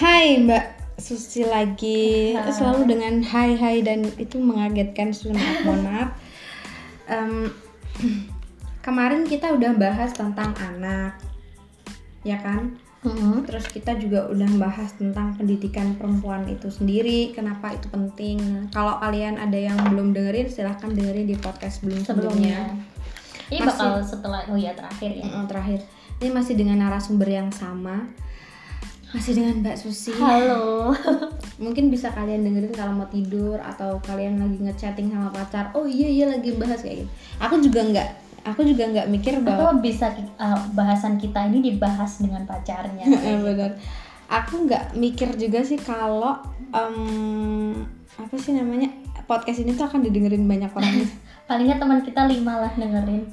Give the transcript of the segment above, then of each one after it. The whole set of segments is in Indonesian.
Hai Mbak Susi lagi Hai. selalu dengan hai hai dan itu mengagetkan maaf mohon maaf. Em, kemarin kita udah bahas tentang anak, ya kan? Mm-mm. Terus kita juga udah bahas tentang pendidikan perempuan itu sendiri, kenapa itu penting. Kalau kalian ada yang belum dengerin, silahkan dengerin di podcast sebelum sebelumnya. Ini Masih- bakal setelah oh ya terakhir ya. Terakhir, ini masih dengan narasumber yang sama, masih dengan Mbak Susi. Halo. mungkin bisa kalian dengerin kalau mau tidur atau kalian lagi ngechatting sama pacar oh iya iya lagi bahas kayak gitu aku juga nggak aku juga nggak mikir bahwa Atau bisa uh, bahasan kita ini dibahas dengan pacarnya. Benar aku nggak mikir juga sih kalau em, apa sih namanya podcast ini tuh akan didengerin banyak orang Palingnya teman kita lima lah dengerin.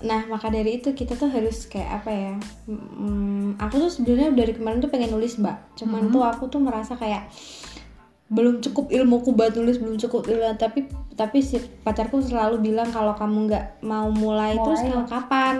Nah maka dari itu kita tuh harus kayak apa ya mm, aku tuh sebenarnya dari kemarin tuh pengen nulis mbak. Cuman tuh aku tuh merasa kayak belum cukup ilmuku buat nulis belum cukup ilmu tapi tapi si pacarku selalu bilang kalau kamu nggak mau mulai, Mulai. terus kalau kapan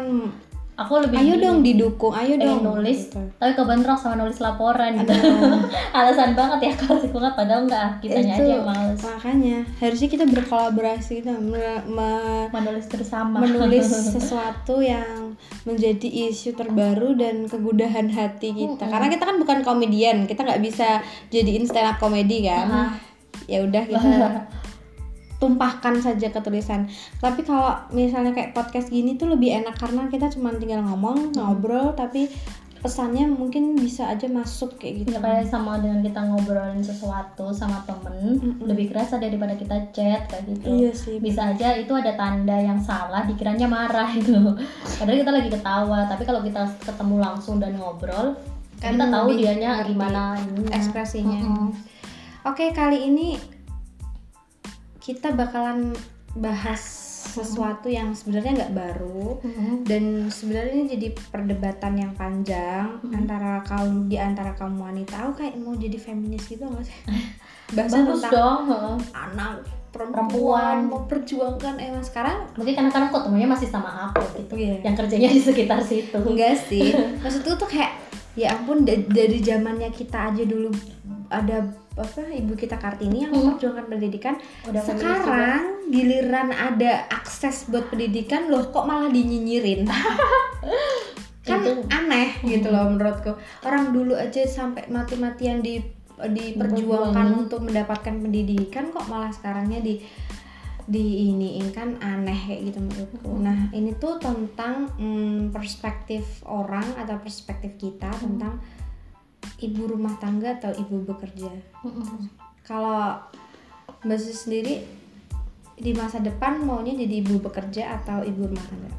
Aku lebih ayo dong didukung ayo pengen dong. nulis, gitu. tapi kebentrok sama nulis laporan gitu. Alasan banget ya kalau sih banget padahal enggak, kitanya Itu aja yang males. makanya harusnya kita berkolaborasi gitu. Me- me- menulis bersama. menulis sesuatu yang menjadi isu terbaru dan kegudahan hati kita. Karena kita kan bukan komedian kita nggak bisa jadiin stand up komedi kan. Ah. ya udah kita tumpahkan saja ke tulisan tapi kalau misalnya kayak podcast gini tuh lebih enak karena kita cuma tinggal ngomong ngobrol tapi pesannya mungkin bisa aja masuk kayak gitu. Ya, kayak sama dengan kita ngobrolin sesuatu sama temen lebih kerasa daripada kita chat kayak gitu. Iya sih bisa aja itu ada tanda yang salah dikiranya marah gitu. Padahal kita lagi ketawa tapi kalau kita ketemu langsung dan ngobrol Kan kita tahu dianya gimana ekspresinya. Mm-mm. Oke, kali ini kita bakalan bahas sesuatu yang sebenarnya nggak baru Mm-mm. dan sebenarnya ini jadi perdebatan yang panjang antara kaum di antara kaum wanita. Aku kayak mau jadi feminis gitu nggak sih? Bahas tentang dong heeh. anak perempuan, Perempuan. mau perjuangkan emang sekarang mungkin karena kadang ketemunya masih sama aku gitu Iya. yang kerjanya di sekitar situ enggak sih maksudku tuh kayak ya ampun da- dari zamannya kita aja dulu ada apa ibu kita kartini yang Hmm. memperjuangkan pendidikan Udah sekarang giliran ada akses buat pendidikan loh kok malah dinyinyirin? Kan Itu- aneh gitu loh menurutku. Orang dulu aja sampai mati-matian di diperjuangkan Diperjuangin. untuk mendapatkan pendidikan kok malah sekarangnya di di iniin kan aneh kayak gitu menurutku. Nah ini tuh tentang mm, perspektif orang atau perspektif kita tentang ibu rumah tangga atau ibu bekerja. Mm-mm. Kalau Mbak Susi sendiri di masa depan maunya jadi ibu bekerja atau ibu rumah tangga?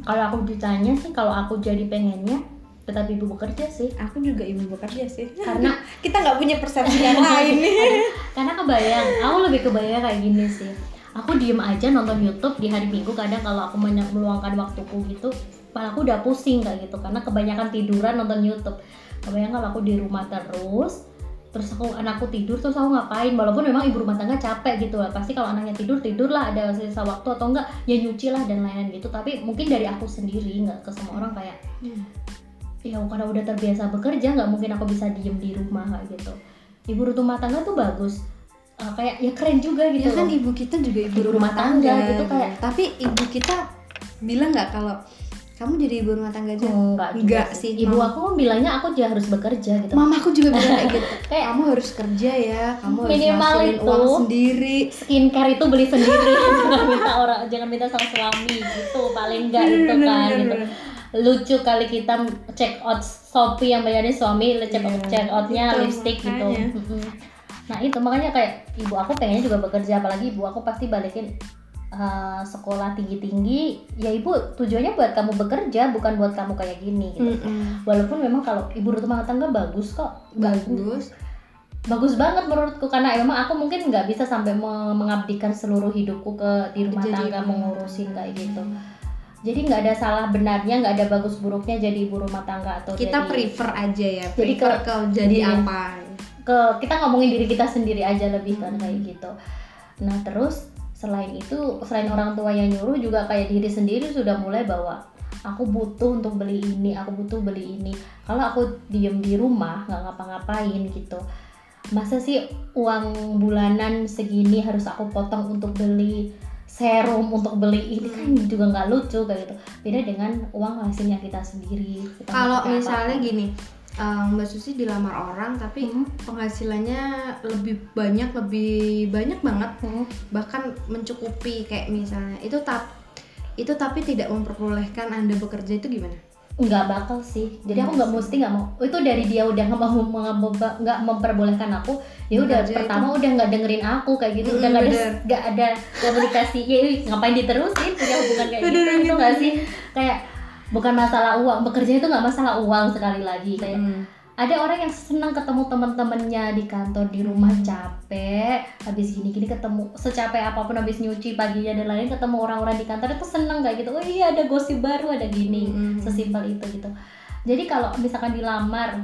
kalau aku ditanya sih kalau aku jadi pengennya tetap ibu bekerja sih Aku juga ibu bekerja sih. karena kita nggak punya persepsi yang lain nih. karena kebayang aku lebih kebayang kayak gini sih aku diem aja nonton YouTube di hari Minggu kadang kalau aku banyak meluangkan waktuku gitu kepala aku udah pusing kayak gitu karena kebanyakan tiduran nonton YouTube kebayang kalau aku di rumah terus terus aku anakku tidur terus aku ngapain? Walaupun memang ibu rumah tangga capek gitu lah. Pasti kalau anaknya tidur tidur lah ada sisa waktu atau enggak ya nyuci lah dan lain-lain gitu. Tapi mungkin dari aku sendiri nggak ke semua orang kayak ya karena udah terbiasa bekerja nggak mungkin aku bisa diem di rumah kayak gitu. Ibu rumah tangga tuh bagus. Eh, kayak ya keren juga gitu Ya kan loh. ibu kita juga ibu, Ibu rumah rumah tangga, tangga gitu, gitu. kayak- Tapi ibu kita bilang nggak kalau kamu jadi ibu rumah tangga aja? enggak Enggak sih. ibu Mama- aku bilangnya aku juga harus bekerja gitu Mamaku juga bilang kayak gitu. Kayak- kamu harus kerja ya, kamu harus Minimal ngasilin itu. uang sendiri. skincare itu beli sendiri jangan minta orang jangan minta sama suami gitu paling enggak itu kan gitu lucu kali kita check out Shopee yang bayarnya suami check out Iya, check outnya itu lipstick gitu makanya. Mm-mm. nah itu makanya kayak ibu aku pengennya juga bekerja apalagi ibu aku pasti balikin uh, sekolah tinggi tinggi ya ibu tujuannya buat kamu bekerja bukan buat kamu kayak gini gitu Mm-mm. walaupun memang kalau ibu rumah tangga bagus kok Bagus. bagus banget menurutku karena memang aku mungkin nggak bisa sampai me- mengabdikan seluruh hidupku ke di rumah Jadi tangga mengurusin kayak gitu jadi nggak ada salah benarnya nggak ada bagus buruknya jadi ibu rumah tangga atau Kita jadi prefer aja ya, Jadi ke- ke, jadi iya. apa? ke kita ngomongin diri kita sendiri aja lebih kan kayak gitu nah terus selain itu selain orang tua yang nyuruh juga kayak diri sendiri sudah mulai bahwa aku butuh untuk beli ini aku butuh beli ini. Kalau aku diem di rumah nggak ngapa-ngapain gitu. Masa sih uang bulanan segini harus aku potong untuk beli serum untuk beli ini? Kan juga nggak lucu kayak gitu. Beda dengan uang hasilnya kita sendiri kalau misalnya apa-apa. gini eh, Mbak Susi dilamar orang tapi Hmm. penghasilannya lebih banyak lebih banyak banget Hmm. bahkan mencukupi kayak misalnya itu tap itu tapi tidak memperbolehkan anda bekerja itu gimana? nggak bakal sih jadi aku nggak mesti nggak mau itu dari dia udah nggak mau nggak memperbolehkan aku ya udah pertama udah nggak dengerin aku kayak gitu udah nggak ada bener. nggak ada komunikasi ya ngapain diterusin punya hubungan kayak gitu itu gitu. nggak sih kayak bukan masalah uang bekerja itu nggak masalah uang sekali lagi kayak Hmm. ada orang yang senang ketemu teman-temannya di kantor di rumah capek habis gini-gini ketemu secapek apa pun habis nyuci paginya dan lain ketemu orang-orang di kantor itu seneng kayak gitu oh iya ada gosip baru ada gini Mm. sesimpel itu gitu jadi kalau misalkan dilamar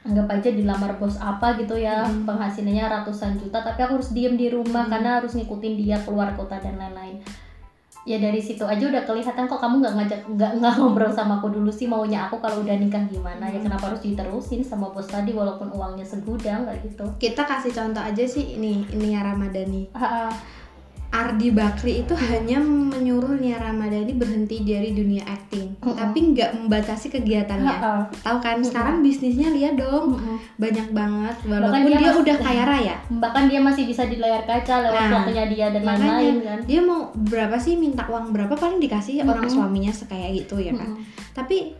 anggap aja dilamar bos apa gitu ya Mm. penghasilannya ratusan juta tapi aku harus diem di rumah Mm. karena harus ngikutin dia keluar kota dan lain-lain ya dari situ aja udah kelihatan kok kamu nggak ngajak nggak nggak ngobrol sama aku dulu sih maunya aku kalau udah nikah gimana ya Hmm. kenapa harus diterusin sama bos tadi walaupun uangnya segudang kayak gitu Kita kasih contoh aja sih ini Nia Ramadhani. Ah, ah. Ardi Bakri itu hanya menyuruh Nia Ramadhani berhenti dari dunia acting, Mm-mm. tapi nggak membatasi kegiatannya. Ah. Tahu kan? Sekarang bisnisnya lihat dong, Mm-mm. banyak banget. Bahkan Walaupun dia dia, masih- udah kaya raya. bahkan dia masih bisa di layar kaca lewat Nah, fotonya dia dan lain-lain kan Dia mau berapa sih minta uang berapa paling dikasih orang Mm-mm. suaminya sekaya gitu ya kan. Mm-mm. Tapi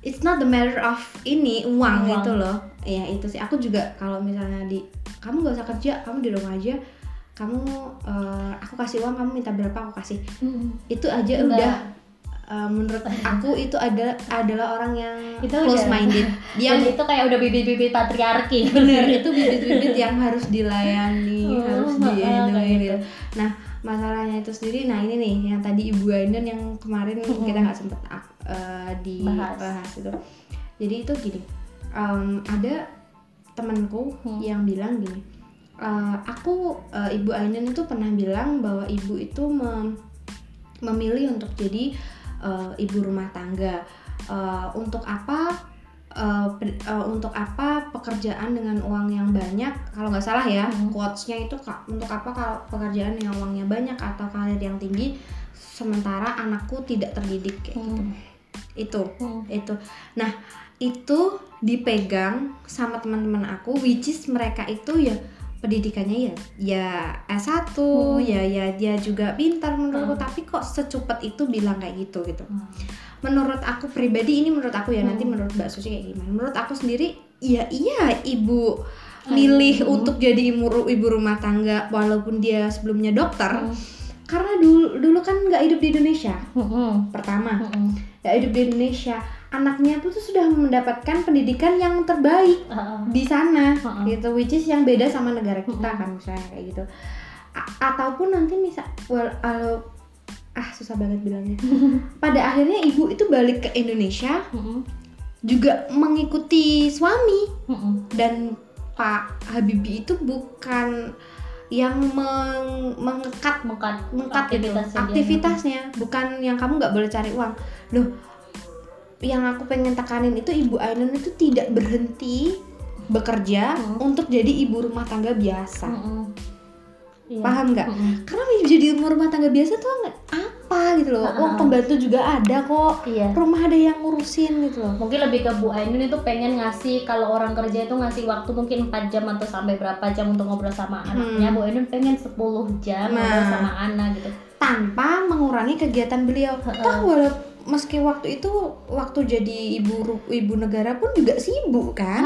it's not the matter of ini uang, Uang. gitu loh. Ya itu sih aku juga kalau misalnya di kamu gak usah kerja, kamu di rumah aja. Kamu eh, aku kasih uang, kamu minta berapa aku kasih. Mm-mm. Itu aja Enggak. udah eh, menurut aku itu ada adalah orang yang Itu close minded. Yang itu kayak udah bibit-bibit patriarki bener itu bibit-bibit yang harus dilayani, Oh, harus kayak gitu. Nah, masalahnya itu sendiri nah ini nih yang tadi Ibu Ainun yang kemarin kita nggak sempet uh, Bahas. dibahas itu. Jadi itu gini, em, ada temanku Hmm. yang bilang gini, "Eh, aku eh, Ibu Ainun itu pernah bilang bahwa ibu itu mem- memilih untuk jadi eh, ibu rumah tangga. Eh, untuk apa? pe- eh, untuk apa pekerjaan dengan uang yang banyak? Kalau nggak salah ya, Hmm. quotesnya itu untuk apa kalau pekerjaan yang uangnya banyak atau karir yang tinggi, sementara anakku tidak terdidik kayak gitu. Hmm. Itu Hmm. itu nah itu dipegang sama teman-teman aku which is mereka itu ya pendidikannya ya ya S1 Hmm. ya ya dia juga pintar menurutku Hmm. tapi kok secepat itu bilang kayak gitu gitu Hmm. menurut aku pribadi ini menurut aku ya nanti Hmm. menurut Mbak Susi kayak gimana menurut aku sendiri ya iya ibu milih Hmm. untuk jadi ibu, ibu rumah tangga walaupun dia sebelumnya dokter Hmm. karena dulu dulu kan nggak hidup di Indonesia Hmm. pertama Hmm. ya hidup di Indonesia anaknya tuh tuh sudah mendapatkan pendidikan yang terbaik ah. di sana Heeh. gitu which is yang beda sama negara kita Mm-mm. kan misalnya kayak gitu A- ataupun nanti misal well, kalau ah susah banget bilangnya pada akhirnya ibu itu balik ke Indonesia Hmm. juga mengikuti suami Hmm. dan Pak Habibie itu bukan yang meng- mengekat Mengkat mengkat itu aktivitasnya dia. aktivitasnya bukan yang kamu nggak boleh cari uang loh yang aku pengen tekanin itu ibu Ainun itu tidak berhenti bekerja Hmm. untuk jadi ibu rumah tangga biasa Hmm. Iya. paham nggak Hmm. karena jadi ibu rumah tangga biasa tuh apa gitu loh Ah. uang pembantu juga ada kok Iya. rumah ada yang ngurusin gitu loh mungkin lebih ke Bu Ainun itu pengen ngasih kalau orang kerja itu ngasih waktu mungkin 4 jam atau sampai berapa jam untuk ngobrol sama anaknya Bu Ainun pengen 10 jam ngobrol Hmm. Nah. sama anak gitu tanpa mengurangi kegiatan beliau Heeh. toh walau meski waktu itu waktu jadi ibu ibu negara pun juga sibuk kan?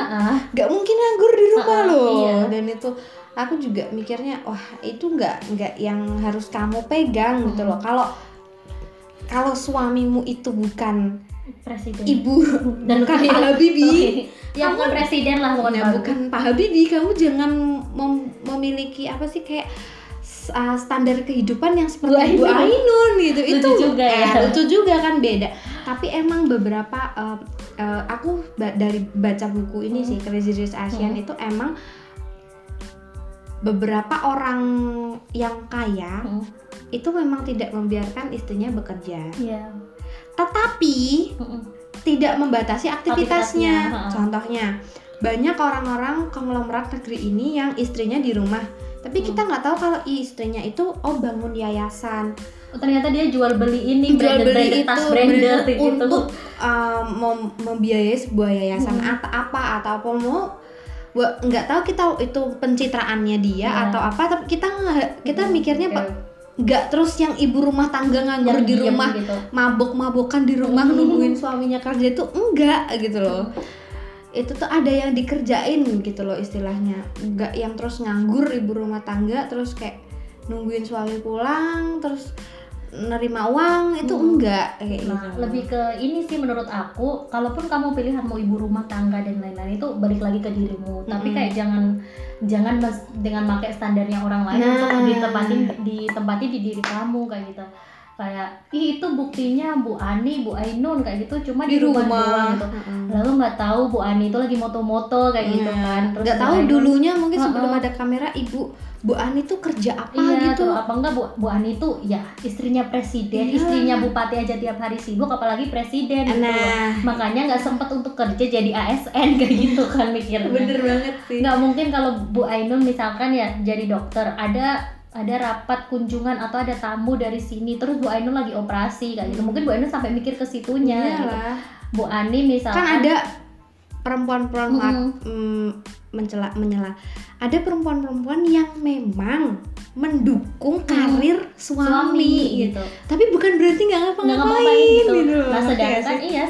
Nggak mungkin nganggur di rumah Ah, ah, loh. iya. dan itu aku juga mikirnya wah itu nggak nggak yang harus kamu pegang gitu loh. Kalau kalau suamimu itu bukan presiden. ibu Dan bukan lebih- Pak Habibie Oke. ya bukan presiden lah bukan ya Pak bukan Pak Habibie. Kamu jangan mem- memiliki apa sih kayak uh, standar kehidupan yang Bu seperti Bu Ainun. Ainun gitu Lucu itu juga ya. eh, lucu juga kan beda tapi emang beberapa uh, uh, aku ba- dari baca buku ini sih Crazy Rich Asian Hmm. itu emang beberapa orang yang kaya Hmm. itu memang tidak membiarkan istrinya bekerja Iya. tetapi Mm-mm. tidak membatasi aktivitasnya. Aktivitasnya, ha. Contohnya, banyak orang-orang konglomerat negeri ini yang istrinya di rumah, tapi kita nggak tahu kalau istrinya itu oh bangun yayasan, Oh, ternyata dia jual beli ini jual branded, beli branded itu tas branded branded gitu untuk um, mem- membiayai sebuah yayasan Hmm. atau apa atau apa mau nggak tahu kita itu pencitraannya dia Ya. atau apa tapi kita kita Hmm, mikirnya oke. pak nggak terus yang ibu rumah tangga nganggur Yang di rumah gitu. mabok-mabokan di rumah Hmm. nungguin suaminya kerja itu enggak gitu loh itu tuh ada yang dikerjain gitu loh istilahnya enggak yang terus nganggur ibu rumah tangga terus kayak nungguin suami pulang terus nerima uang itu Hmm. enggak kayak Nah, gitu lebih ke ini sih menurut aku, kalaupun kamu pilihan mau ibu rumah tangga dan lain-lain itu balik lagi ke dirimu. Tapi Mm-mm. kayak jangan jangan dengan pakai standarnya orang lain Nah. untuk ditempatin ditempati di diri kamu kayak gitu. Kayak Ih, itu buktinya Bu Ani, Bu Ainun kayak gitu cuma di, rumah, doang gitu. Heeh. Lalu nggak tahu Bu Ani itu lagi moto-moto kayak gitu Nah, kan. nggak Bu tahu Ainun- dulunya mungkin sebelum Heeh. ada kamera ibu Bu Ani tuh kerja apa Iya, gitu tuh, apa enggak Bu, Bu Ani tuh ya istrinya presiden, Iya. istrinya bupati aja tiap hari sibuk apalagi presiden gitu. loh. nah Makanya nggak sempet untuk kerja jadi ASN kayak gitu kan mikirnya. bener banget sih Nggak mungkin kalau Bu Ainun misalkan ya jadi dokter, ada ada rapat kunjungan atau ada tamu dari sini terus Bu Ainun lagi operasi kayak gitu. Mungkin Bu Ainun sampai mikir ke situnya gitu. Bu Ani misalkan kan ada perempuan-perempuan Mm-mm. mm, mencela menyela ada perempuan-perempuan yang memang mendukung karir suami, suami gitu. gitu. tapi bukan berarti nggak ngapa-ngapain gitu. loh. Nah sedangkan sih? iya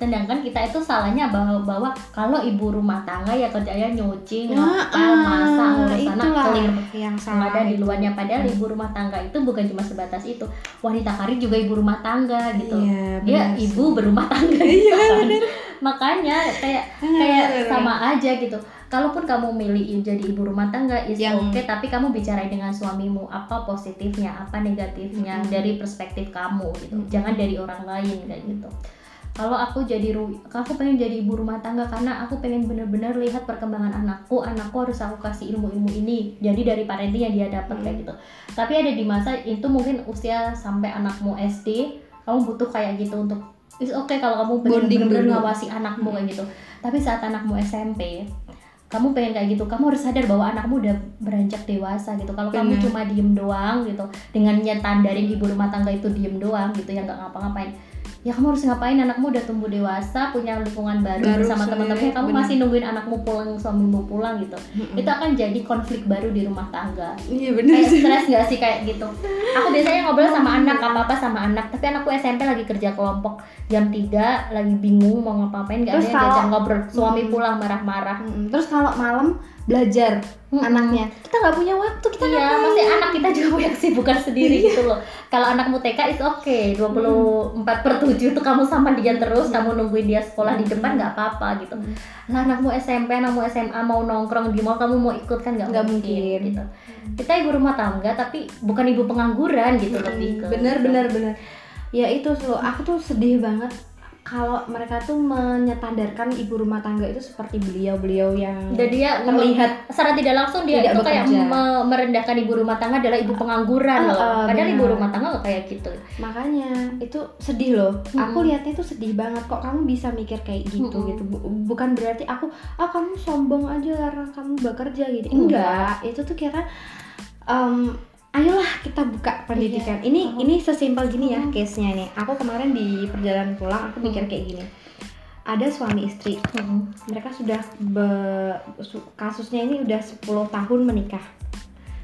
sedangkan kita itu salahnya bahwa bahwa kalau ibu rumah tangga ya kerjanya nyuci, Nah, ngepel, masak, ngurus anak, clear yang salah ada di luarnya padahal ibu rumah tangga itu bukan cuma sebatas itu wanita karir juga ibu rumah tangga gitu Iya, benar ibu berumah tangga Iya, gitu kan. Makanya kayak Benar, kayak benar, sama aja gitu. Kalaupun kamu milih jadi ibu rumah tangga is Yang- oke tapi kamu bicara dengan suamimu apa positifnya apa negatifnya Mm-mm. dari perspektif kamu gitu. Mm-mm. jangan dari orang lain kayak gitu. Kalau aku jadi ru- aku pengen jadi ibu rumah tangga karena aku pengen bener-bener lihat perkembangan anakku anakku harus aku kasih ilmu-ilmu ini. Jadi dari parenting yang dia dapat kayak Hmm. gitu. Tapi ada di masa itu mungkin usia sampai anakmu SD kamu butuh kayak gitu untuk is oke kalau kamu pengen Bonding dulu. ngawasi anakmu kayak gitu. Tapi saat anakmu SMP kamu pengen kayak gitu kamu harus sadar bahwa anakmu udah beranjak dewasa gitu. Kalau kamu cuma diem doang gitu dengan nyetandarin ibu rumah tangga itu diem doang gitu yang nggak ngapa-ngapain ya kamu harus ngapain? Anakmu udah tumbuh dewasa punya lingkungan baru, Baru bersama teman-temannya kamu benar. masih nungguin anakmu pulang suamimu pulang gitu. Mm-mm. itu akan jadi konflik baru di rumah tangga. Iya bener kayak stres gak sih kayak gitu? Aku biasanya ngobrol sama anak apa apa sama anak. Tapi anakku SMP lagi kerja kelompok jam 3 lagi bingung mau ngapain gak ada Terus yang diajak ngobrol. Suami Hmm. pulang marah-marah. Mm-mm. terus kalau malam belajar Mm-mm. anaknya kita nggak punya waktu kita Iya, ngapain? pasti anak kita juga punya kesibukan sendiri Iya. gitu loh. Kalau anakmu TK itu oke, 24 per 7 itu kamu sama dia terus, kamu nungguin dia sekolah di depan nggak apa-apa gitu. Mm. Lah anakmu SMP, anakmu SMA mau nongkrong di mall, kamu mau ikut kan nggak mungkin, mungkin. gitu. Kita ibu rumah tangga tapi bukan ibu pengangguran gitu lebih ke. bener bener bener ya itu loh aku tuh sedih banget kalau mereka tuh menyetandarkan ibu rumah tangga itu seperti beliau-beliau yang Dan dia terlihat secara tidak langsung dia Tidak itu kayak bekerja. me- merendahkan ibu rumah tangga adalah ibu pengangguran Ah, loh. ah, Padahal ibu benar. rumah tangga nggak kayak gitu. makanya itu sedih loh aku Mm-mm. lihatnya itu sedih banget kok kamu bisa mikir kayak gitu Mm-mm. gitu Bu- bukan berarti aku ah kamu sombong aja karena kamu bekerja gitu Enggak. enggak itu tuh kira em, ayolah kita buka pendidikan ini Mm-mm. ini sesimpel gini ya Mm. case nya nih aku kemarin di perjalanan pulang aku mikir Mm. kayak gini ada suami istri mereka sudah be- su- kasusnya ini udah 10 tahun menikah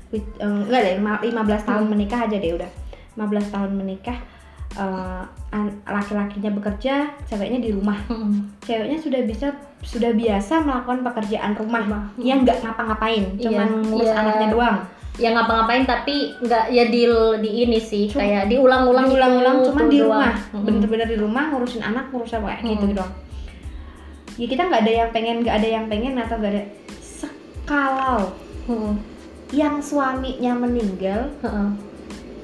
With- eh, enggak deh lima- 15 tahun Hmm. menikah aja deh udah 15 tahun menikah an- laki-lakinya bekerja ceweknya di rumah ceweknya sudah bisa sudah biasa melakukan pekerjaan rumah Rumah. yang nggak ngapa-ngapain Iya, cuman ngurus iya. anaknya doang ya ngapa-ngapain tapi nggak ya di di ini sih Cuma- kayak diulang-ulang ulang-ulang itu, cuman itu di rumah bener-bener di rumah ngurusin anak ngurusin apa kayak gitu doang ya kita nggak ada yang pengen nggak ada yang pengen atau nggak ada sekalau Mm-mm. yang suaminya meninggal Heeh.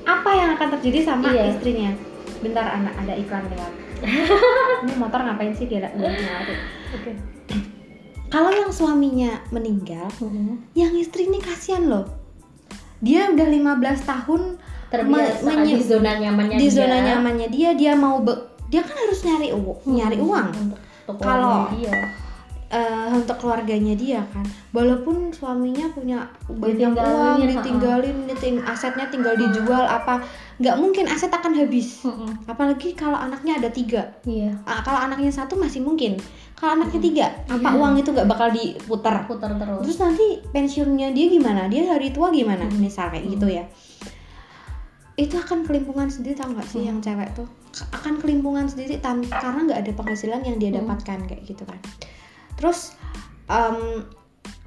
apa yang akan terjadi sama Iya. istrinya bentar anak ada iklan lewat ini motor ngapain sih dia Oke. kalau yang suaminya meninggal Mm-mm. yang istri ini kasihan loh dia udah 15 tahun terbiasa kan menye- di zona nyamannya di dia. zona nyamannya dia dia mau be- dia kan harus nyari uang nyari uang. untuk, untuk Kalau- dia. eh, untuk keluarganya dia kan. Walaupun suaminya punya banyak uang ditinggalin diting- asetnya tinggal dijual apa nggak mungkin aset akan habis. Mm-mm. apalagi kalau anaknya ada tiga. Iya. Ah, kalau anaknya satu masih mungkin kalau anaknya tiga apa Iya. uang itu nggak bakal diputar? Putar terus. Terus nanti pensiunnya dia gimana? Dia hari tua gimana? Hmm. misal kayak gitu ya. Itu akan kelimpungan sendiri tau gak sih yang cewek tuh? Akan kelimpungan sendiri tan- karena nggak ada penghasilan yang dia Hmm. dapatkan kayak gitu kan. Terus em,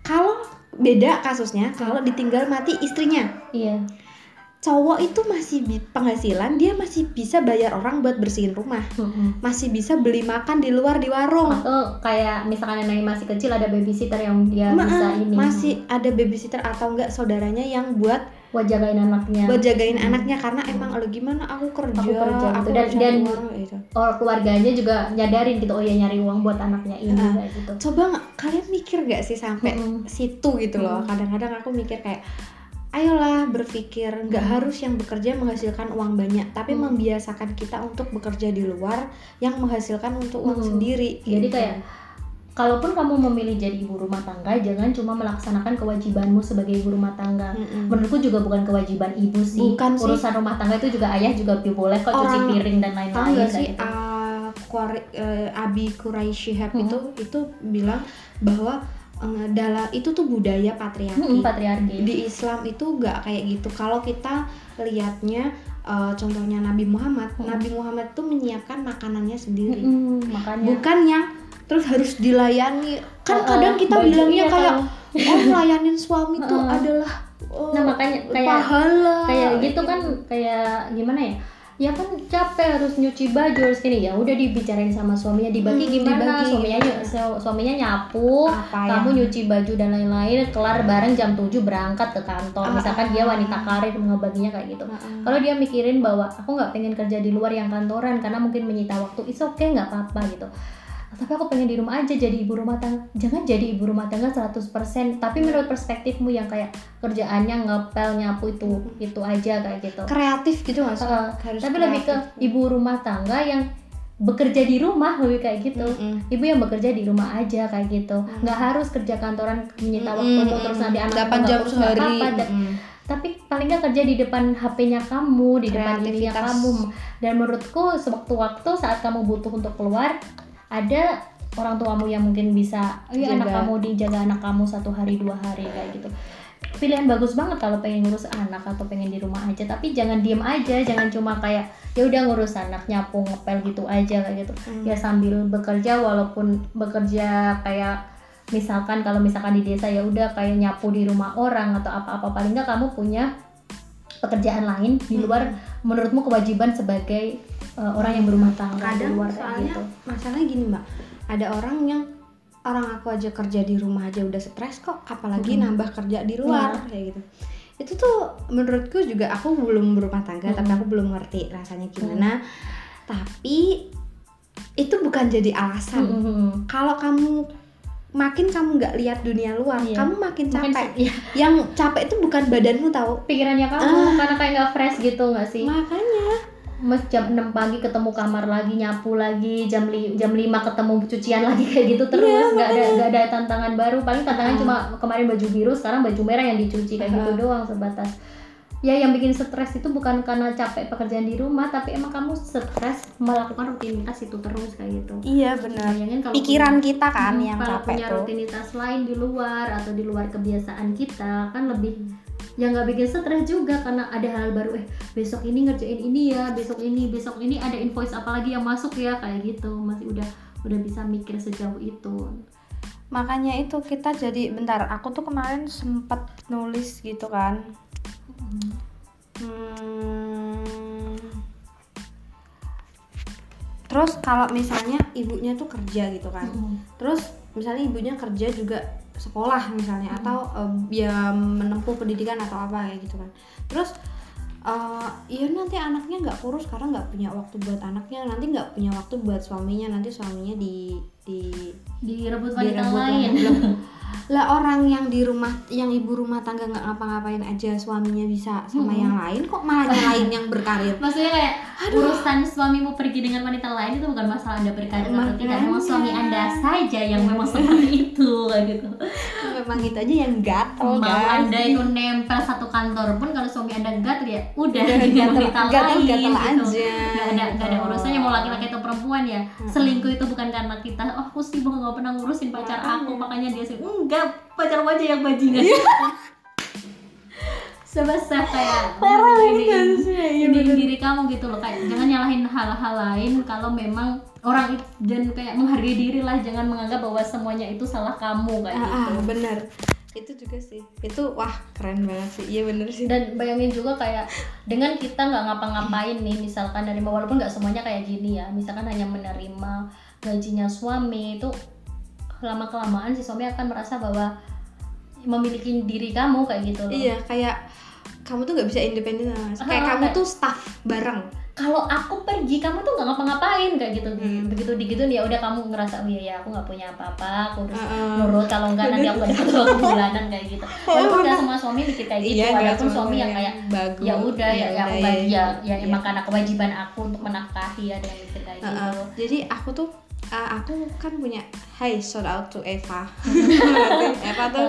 kalau beda kasusnya kalau ditinggal mati istrinya. Iya cowok itu masih penghasilan dia masih bisa bayar orang buat bersihin rumah masih bisa beli makan di luar di warung atau kayak misalkan neneknya masih kecil ada babysitter yang dia Ma- bisa ini masih ada babysitter atau enggak saudaranya yang buat buat jagain anaknya buat jagain Hmm. anaknya karena emang lo gimana aku kerja Aku kerja, aku gitu. Dan- dan- cari uang, gitu. oh keluarganya juga nyadarin gitu oh ya nyari uang buat anaknya ini Ah. kayak gitu coba kalian mikir gak sih sampai Mm-mm. situ gitu loh kadang-kadang aku mikir kayak ayolah berpikir nggak harus yang bekerja menghasilkan uang banyak tapi Mm. membiasakan kita untuk bekerja di luar yang menghasilkan untuk uang Mm. sendiri Jadi gitu. kayak kalaupun kamu memilih jadi ibu rumah tangga, jangan cuma melaksanakan kewajibanmu sebagai ibu rumah tangga. Mm-mm. Menurutku juga bukan kewajiban ibu sih. Bukan sih. Urusan rumah tangga itu juga ayah juga boleh kok cuci Orang- piring dan lain-lain kayak sih gitu. uh, Kuari- eh, Abi Kurai Shihab Mm-mm. itu itu bilang bahwa dalam itu tuh budaya patriarki. Mm-mm, patriarki. di Islam itu nggak kayak gitu. Kalau kita lihatnya eh, contohnya Nabi Muhammad Hmm. Nabi Muhammad tuh menyiapkan makanannya sendiri. Mm-mm, makanya bukan yang terus harus dilayani. Kan Uh-uh, kadang kita bilangnya iya, kayak kalau- oh melayanin suami tuh adalah oh, Nah, makanya kayak- pahala kayak gitu kan kayak gimana ya ya kan capek harus nyuci baju harus gini ya udah dibicarain sama suaminya dibagi Hmm, gimana? dibagi. Suaminya suaminya nyapu apa ya? kamu nyuci baju dan lain-lain kelar bareng jam 7 berangkat ke kantor. Ah, misalkan dia wanita karir ngebaginya kayak gitu. Uh-uh. kalau dia mikirin bahwa aku nggak pengen kerja di luar yang kantoran karena mungkin menyita waktu is oke nggak apa-apa gitu tapi aku pengen di rumah aja jadi ibu rumah tangga jangan jadi ibu rumah tangga 100% tapi menurut perspektifmu yang kayak kerjaannya ngepel nyapu itu itu aja kayak gitu. Kreatif gitu Heeh. Harus tapi lebih ke ibu rumah tangga yang bekerja di rumah lebih kayak gitu. Mm-mm. ibu yang bekerja di rumah aja kayak gitu. Nggak harus kerja kantoran menyita waktumu Mm-mm. terus nanti anak 8 jam sehari. dan, Mm-mm. tapi paling nggak kerja di depan HP-nya kamu di depan ininya kamu. Dan menurutku sewaktu-waktu saat kamu butuh untuk keluar ada orang tuamu yang mungkin bisa oh iya anak kamu dijaga anak kamu satu hari dua hari kayak gitu. Pilihan bagus banget kalau pengen ngurus anak atau pengen di rumah aja. Tapi jangan diem aja jangan cuma kayak ya udah ngurus anak nyapu ngepel gitu aja kayak gitu. Hmm. ya sambil bekerja walaupun bekerja kayak misalkan kalau misalkan di desa ya udah kayak nyapu di rumah orang atau apa-apa. Paling nggak kamu punya pekerjaan lain di Hmm. luar menurutmu kewajiban sebagai uh, orang yang berumah tangga di kadang luar kayak soalnya gitu masalahnya gini mbak ada orang yang orang aku aja kerja di rumah aja udah stres kok apalagi Mm-mm. nambah kerja di luar Iya. kayak gitu itu tuh menurutku juga aku belum berumah tangga tapi Mm-mm. aku belum ngerti rasanya gimana tapi itu bukan jadi alasan Mm-mm. kalau kamu makin kamu nggak lihat dunia luar Iya. kamu makin capek se- iya, yang capek itu bukan badanmu tahu pikirannya kamu Ah. karena kayak nggak fresh gitu nggak sih makanya Mas jam 6 pagi ketemu kamar lagi nyapu lagi jam li jam 5 ketemu cucian lagi kayak gitu terus. Iya, nggak ada nggak ada tantangan baru. Paling tantangan Ah. cuma kemarin baju biru sekarang baju merah yang dicuci kayak gitu Ah. doang sebatas. Ya yang bikin stres itu bukan karena capek pekerjaan di rumah tapi emang kamu stres melakukan rutinitas itu terus kayak gitu. Iya benar. Kalau pikiran punya- kita kan Hmm, yang kalau capek punya tuh. rutinitas lain di luar atau di luar kebiasaan kita kan lebih yang nggak bikin stres juga karena ada hal baru. Eh besok ini ngerjain ini ya besok ini besok ini ada invoice apa lagi yang masuk ya kayak gitu. Masih udah udah bisa mikir sejauh itu. Makanya itu kita jadi bentar aku tuh kemarin sempet nulis gitu kan. Hmm. terus kalau misalnya ibunya tuh kerja gitu kan. Terus misalnya ibunya kerja juga sekolah misalnya atau em, ya menempuh pendidikan atau apa kayak gitu kan. Terus eh ya nanti anaknya nggak kurus karena nggak punya waktu buat anaknya nanti nggak punya waktu buat suaminya nanti suaminya di di direbut wanita direbut lain. lah orang yang di rumah yang ibu rumah tangga nggak ngapa-ngapain aja suaminya bisa sama yang lain kok malah nyalain yang berkarir? Maksudnya kayak urusan suamimu pergi dengan wanita lain itu bukan masalah anda berkarir atau tidak memang suami anda saja yang memang seperti itu gitu. Memang itu aja yang gatel mau anda itu nempel satu kantor pun kalau suami anda gatel ya udah dengan wanita gatel- lain gatel gitu. aja, nggak ada nggak ada urusannya mau laki-laki atau perempuan ya. Selingkuh itu bukan karena kita oh aku sibuk nggak pernah ngurusin pacar aku makanya dia sih enggak pacar aja yang bajingan. Iya. sebesar kayak Parah ini, ini bener. diri kamu gitu loh kayak jangan nyalahin hal-hal lain kalau memang orang itu dan kayak menghargai diri lah jangan menganggap bahwa semuanya itu salah kamu kayak ah, gitu. ah, bener. Itu juga sih. Itu wah keren banget sih. Iya bener sih. Dan bayangin juga kayak dengan kita nggak ngapa-ngapain nih misalkan dari walaupun nggak semuanya kayak gini ya misalkan hanya menerima gajinya suami itu lama kelamaan si suami akan merasa bahwa memiliki diri kamu kayak gitu loh. Iya kayak kamu tuh nggak bisa independen Mas. kayak Ah, kamu kayak- tuh staff bareng. Kalau aku pergi kamu tuh nggak ngapa-ngapain kayak gitu. Hmm. begitu digituin ya udah kamu ngerasa oh iya ya aku nggak punya apa-apa aku harus Heeh. nurut kalau enggak nanti aku gak dapat uang bulanan kayak gitu. Walaupun nggak semua suami mikir kayak gitu Iya, nggak ada pun semua suami yang kayak bagus. Ya udah ya, ya aku udah, bagi ya, ya iya. emang karena kewajiban aku untuk menafkahi ada yang mikir kayak gitu. Jadi aku tuh uh, aku kan punya Hai shout out to Eva Eva tuh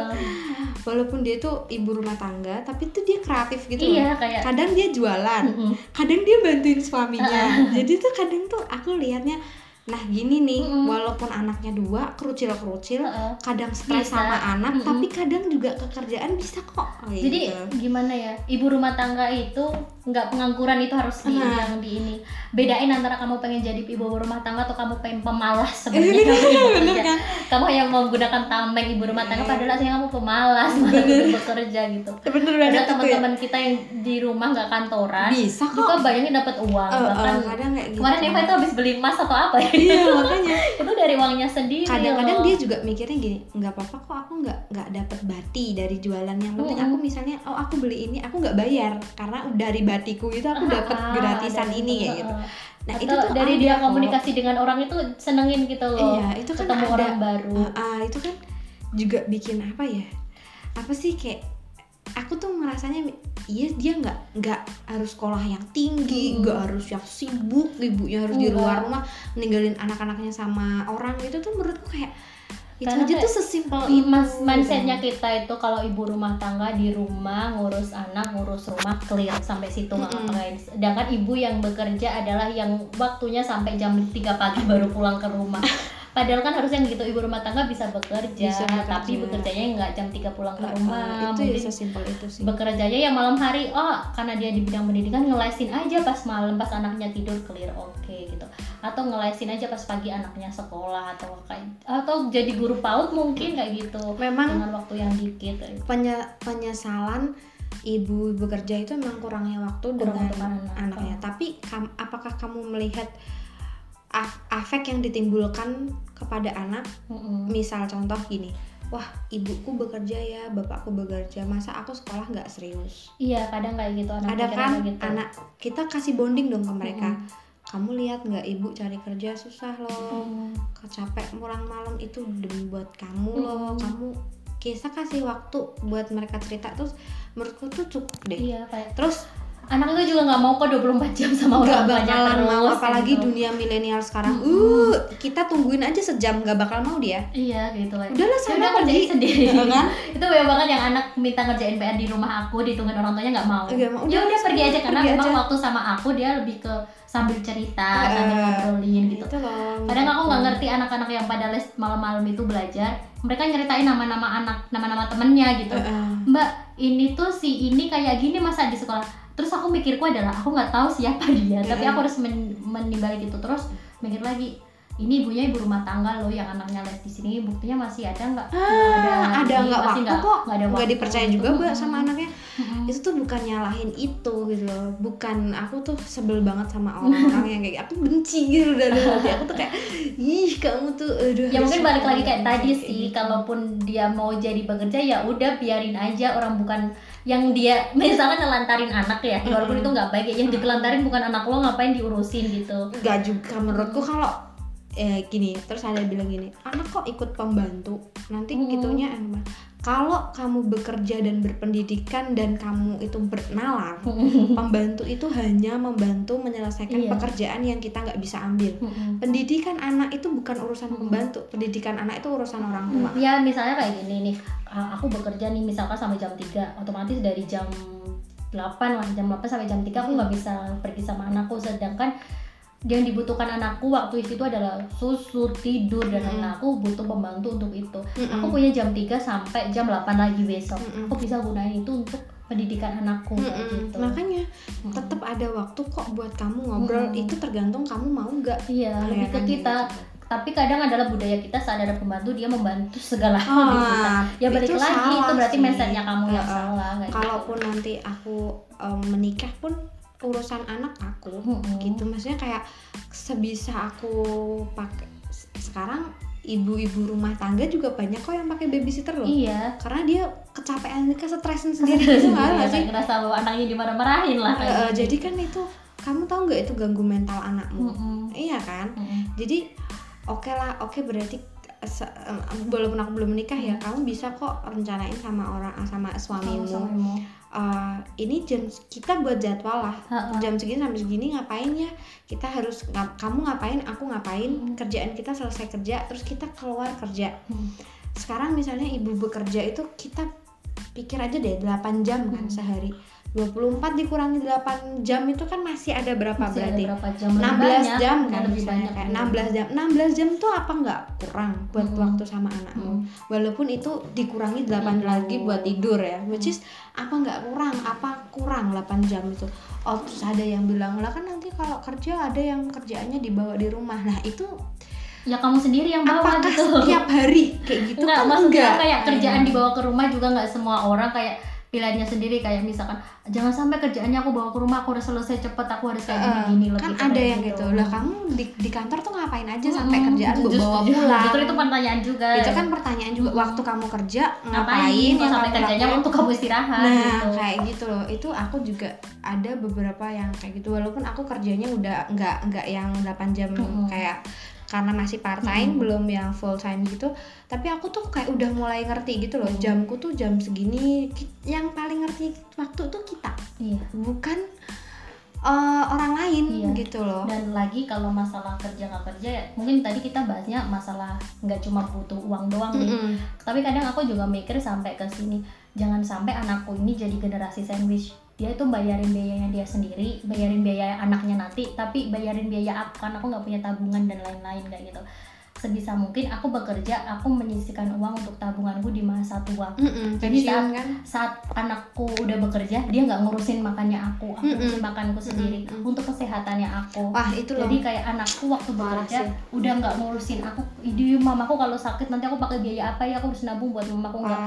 walaupun dia tuh ibu rumah tangga tapi tuh dia kreatif gitu loh. iya kayak kadang dia jualan Mm-mm. kadang dia bantuin suaminya jadi tuh kadang tuh aku liatnya nah gini nih Mm-mm. walaupun anaknya dua kerucil kerucil Heeh. kadang stres sama anak Mm-mm. tapi kadang juga kekerjaan bisa kok jadi Gitu. gimana ya ibu rumah tangga itu nggak pengangguran itu harus di Nah. yang di ini. Bedain antara kamu pengen jadi ibu rumah tangga atau kamu pengen pemalas Eh, sebenarnya kamu bener kerja. kan? Kamu yang menggunakan tameng ibu rumah tangga Iya. padahal aslinya kamu pemalas malah bekerja gitu. Bener ada ya. teman-teman kita yang di rumah nggak kantoran bisa kok. juga bayangin dapat uang. Eh, eh, bahkan kadang kayak gitu. kemarin Eva itu habis beli emas atau apa ya? Iya makanya. Itu dari uangnya sendiri kadang-kadang dia juga mikirnya gini nggak apa-apa kok aku nggak nggak dapet bati dari jualan yang penting. Mm-mm. aku misalnya oh aku beli ini aku nggak bayar karena dari batiku itu aku dapat gratisan ini kayak gitu nah Atau itu tuh dari dia kok. komunikasi dengan orang itu senengin gitu loh iya itu kan ketemu ada orang baru Ah, ah, itu kan juga bikin apa ya apa sih kayak aku tuh ngerasanya iya dia nggak nggak harus sekolah yang tinggi Hmm. nggak harus yang sibuk ibunya harus di Enggak. luar rumah ninggalin anak-anaknya sama orang itu tuh menurutku kayak itu Karena aja tuh sesimpel itu Mas mindsetnya kita itu kalau ibu rumah tangga di rumah ngurus anak ngurus rumah clear sampai situ nggak Mm-mm. ngapain sedangkan ibu yang bekerja adalah yang waktunya sampai jam 3 pagi baru pulang ke rumah padahal kan harusnya gitu ibu rumah tangga bisa bekerja, Bisa bekerja. tapi bekerjanya nggak jam 3 pulang ke Ah, ah, rumah itu ya sesimpel itu sih bekerjanya ya malam hari oh karena dia di bidang pendidikan ngelesin aja pas malam pas anaknya tidur clear oke gitu atau ngelesin aja pas pagi anaknya sekolah atau kayak atau jadi guru paut mungkin kayak gitu memang dengan waktu yang dikit gitu. penye- penyesalan ibu bekerja itu memang kurangnya waktu Kurang dengan untuk anak. anaknya tapi kam- apakah kamu melihat afek yang ditimbulkan kepada anak Mm-mm. misal contoh gini wah ibuku bekerja ya bapakku bekerja masa aku sekolah nggak serius iya kadang kayak gitu anak ada kan gitu. anak kita kasih bonding dong ke mereka Mm-mm. kamu lihat nggak ibu cari kerja susah loh Mm. capek pulang malam itu demi buat kamu loh Mm. kamu kisah kasih waktu buat mereka cerita terus menurutku tuh cukup deh iya kayak terus anak itu juga nggak mau kok 24 jam sama orang tuanya bakalan terus mau kayak apalagi gitu. dunia milenial sekarang. Uh kita tungguin aja sejam nggak bakal mau dia. Iya gitu. Kayak udahlah Ya sana udah pergi. kerjain sendiri. Ya kan? itu banyak banget yang anak minta ngerjain PR di rumah aku ditungguin orang tuanya nggak mau. Ya Udah, udah pergi aja karena pergi memang aja. waktu sama aku dia lebih ke sambil cerita Eh, sambil ngobrolin gitu. Itu loh kadang aku nggak ngerti anak-anak yang pada les malam-malam itu belajar mereka nyeritain nama-nama anak nama-nama temennya gitu. Eh, eh. mbak ini tuh si ini kayak gini masa di sekolah terus aku mikirku adalah aku nggak tahu siapa dia tapi aku harus men menimbali gitu. Terus mikir lagi ini ibunya ibu rumah tangga loh yang anaknya les di sini buktinya masih ada nggak? Ah, ada nggak waktu kok. nggak ada nggak dipercaya gitu. juga mbak sama anaknya. Itu tuh bukan nyalahin itu gitu loh. Bukan aku tuh sebel banget sama orang-orang yang kayak aku benci gitu. Dari hati aku tuh kayak ih kamu tuh aduh ya mungkin balik lagi kayak kayak tadi gitu." sih kalaupun dia mau jadi bekerja ya udah biarin aja. Orang bukan yang dia misalnya nelantarin anak ya walaupun itu nggak baik ya. Yang ditelantarin bukan anak lo ngapain diurusin gitu. Nggak juga menurutku kalau eh gini terus ada bilang gini anak kok ikut pembantu? Nanti Hmm. gitunya apa kalau kamu bekerja dan berpendidikan dan kamu itu bernalar pembantu itu hanya membantu menyelesaikan Iya. pekerjaan yang kita nggak bisa ambil. Pendidikan anak itu bukan urusan Hmm. pembantu pendidikan anak itu urusan orang tua. Ya misalnya kayak gini nih uh, aku bekerja nih misalkan sampai jam 3 otomatis dari jam 8 lah jam 8 sampai jam 3 aku nggak bisa pergi sama anakku sedangkan yang dibutuhkan anakku waktu itu adalah susu tidur dan lain-lain aku butuh pembantu untuk itu Mm-mm. aku punya jam 3 sampai jam 8 lagi besok Mm-mm. aku bisa gunain itu untuk pendidikan anakku kayak Mm-mm. gitu makanya Mm-mm. tetap ada waktu kok buat kamu ngobrol Mm-mm. itu tergantung kamu mau nggak iya lebih ke kan, kita gitu. tapi kadang adalah budaya kita saat ada pembantu dia membantu segala hal di kita Ah, ya balik itu lagi itu berarti mindsetnya kamu yang Uh-uh. salah gitu. kalaupun nanti aku em, menikah pun urusan anak aku Mm-mm. gitu maksudnya kayak sebisa aku pakai sekarang ibu-ibu rumah tangga juga banyak kok yang pakai babysitter loh iya karena dia kecapean kesetresan sendiri gitu nggak nggak sih ngerasa bahwa anaknya dimarah-marahin lah Eh, eh, gitu. jadi kan itu kamu tahu nggak itu ganggu mental anakmu Mm-mm. iya kan Mm-mm. jadi oke lah oke berarti se- em, walaupun aku belum menikah ya kamu bisa kok rencanain sama orang sama suamimu Suamimu. Eh, ini jam kita buat jadwal lah Ha-ha. jam segini sampai segini ngapain ya kita harus ngap- kamu ngapain aku ngapain Hmm. kerjaan kita selesai kerja terus kita keluar kerja Hmm. sekarang misalnya ibu bekerja itu kita pikir aja deh 8 jam kan Hmm. sehari 24 dikurangi 8 jam itu kan masih ada berapa Masih ada berarti berapa jam Lebih 16 banyak. jam Ya, kan lebih misalnya banyak kayak iya. 16 jam 16 jam tuh apa nggak kurang buat Mm-mm. waktu sama anakmu Mm. walaupun itu dikurangi 8 Mm. lagi buat tidur ya which is apa nggak kurang apa kurang 8 jam itu oh terus ada yang bilang lah kan nanti kalau kerja ada yang kerjaannya dibawa di rumah nah itu ya kamu sendiri yang bawa apakah gitu. setiap hari kayak gitu? Enggak, kan maksudnya enggak? kayak kerjaan Hmm. dibawa ke rumah juga nggak semua orang kayak pilihannya sendiri. Kayak misalkan jangan sampai kerjaannya aku bawa ke rumah aku udah selesai cepet aku harus kayak Eh, gini-gini lebih kan ada yang gitu. lah kamu di, di kantor tuh ngapain aja sampai Mm-mm. kerjaan Justru- bawa pulang? justru itu pertanyaan juga. Itu kan pertanyaan juga. Waktu kamu kerja ngapain ngapain yang sampai kamu kerjanya lakuin? waktu kamu istirahat nah gitu. kayak gitu loh. Itu aku juga ada beberapa yang kayak gitu. Walaupun aku kerjanya udah nggak nggak yang 8 jam Mm-mm. kayak karena masih part time Mm-mm. belum yang full time gitu tapi aku tuh kayak udah mulai ngerti gitu loh Mm. jamku tuh jam segini yang paling ngerti waktu tuh kita iya bukan eh, orang lain Iya. gitu loh dan lagi kalau masalah kerja nggak kerja ya mungkin tadi kita bahasnya masalah nggak cuma butuh uang doang nih Mm-mm. tapi kadang aku juga mikir sampai ke sini jangan sampai anakku ini jadi generasi sandwich dia itu bayarin biayanya dia sendiri bayarin biaya anaknya nanti tapi bayarin biaya aku karena aku nggak punya tabungan dan lain-lain kayak gitu. Sebisa mungkin aku bekerja aku menyisihkan uang untuk tabunganku di masa tua. Mm-mm, Jadi pensiun kan? saat anakku udah bekerja dia nggak ngurusin makannya aku aku Mm-mm. ngurusin makanku sendiri Mm-mm. untuk kesehatannya aku. Wah itu loh. jadi kayak anakku waktu bekerja udah nggak ngurusin aku di mamaku kalau sakit nanti aku pakai biaya apa ya? Aku harus nabung buat mamaku nggak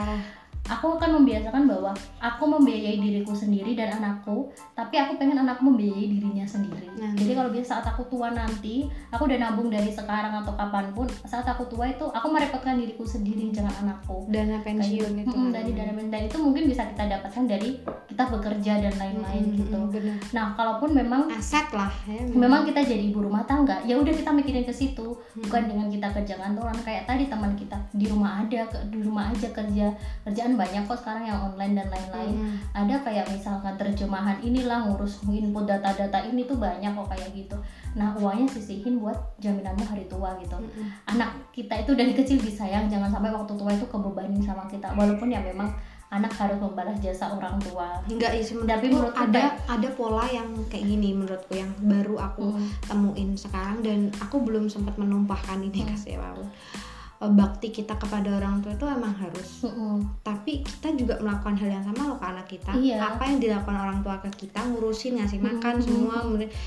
aku akan membiasakan bahwa aku membiayai diriku sendiri dan anakku tapi aku pengen anakku membiayai dirinya sendiri Nah. jadi kalau bisa saat aku tua nanti aku udah nabung dari sekarang atau kapan pun saat aku tua itu aku merepotkan diriku sendiri jangan anakku dana pensiun Kayak- itu Mm-mm, kan. dari dana dan itu mungkin bisa kita dapatkan dari kita bekerja dan lain-lain Mm-mm, gitu bener. nah kalaupun memang aset lah ya memang kita jadi ibu rumah tangga ya udah kita mikirin ke situ Hmm. bukan dengan kita kerja kantoran kayak tadi teman kita di rumah ada ke- di rumah aja kerja kerjaan banyak kok sekarang yang online dan lain-lain Mm-mm. ada kayak misalkan terjemahan inilah ngurus input data-data ini tuh banyak kok kayak gitu nah uangnya sisihin buat jaminanmu hari tua gitu Mm-mm. anak kita itu dari kecil disayang jangan sampai waktu tua itu kebebanin sama kita walaupun ya memang anak harus membalas jasa orang tua enggak sih Tapi menurutku menurutku ada kayak- ada pola yang kayak gini menurutku yang baru aku Mm. temuin sekarang dan aku belum sempat menumpahkan ini ke Hmm. siapa pun Eh, bakti kita kepada orang tua itu emang harus Mm-mm. tapi kita juga melakukan hal yang sama loh ke anak kita Iya. apa yang dilakukan orang tua ke kita ngurusin ngasih makan Mm-mm. semua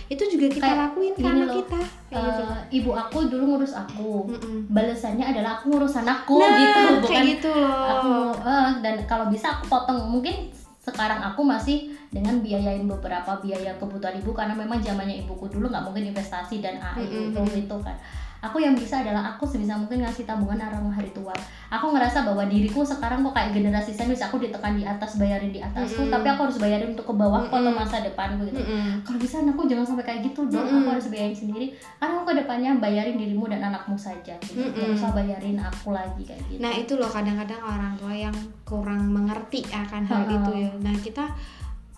itu juga kita Kayak lakuin ke anak loh, kita gitu Eh, ibu aku dulu ngurus aku Mm-mm. balasannya adalah aku ngurus anakku nah gitu bukan kayak gitu loh aku eh, dan kalau bisa aku potong mungkin sekarang aku masih dengan biayain beberapa biaya kebutuhan ibu karena memang zamannya ibuku dulu nggak mungkin investasi dan AI Mm-mm. itu itu kan aku yang bisa adalah aku sebisa mungkin ngasih tabungan arang hari tua aku ngerasa bahwa diriku sekarang kok kayak generasi sandwich aku ditekan di atas bayarin di atasku Mm-mm. tapi aku harus bayarin untuk ke bawahku atau Mm-mm. masa depanku gitu Mm-mm. kalau bisa anakku jangan sampai kayak gitu dong Mm-mm. aku harus bayarin sendiri karena aku ke depannya bayarin dirimu dan anakmu saja gitu. Mm-mm. Nggak usah bayarin aku lagi kayak gitu Nah itu loh kadang-kadang orang tua yang kurang mengerti akan hal itu ya. Nah kita,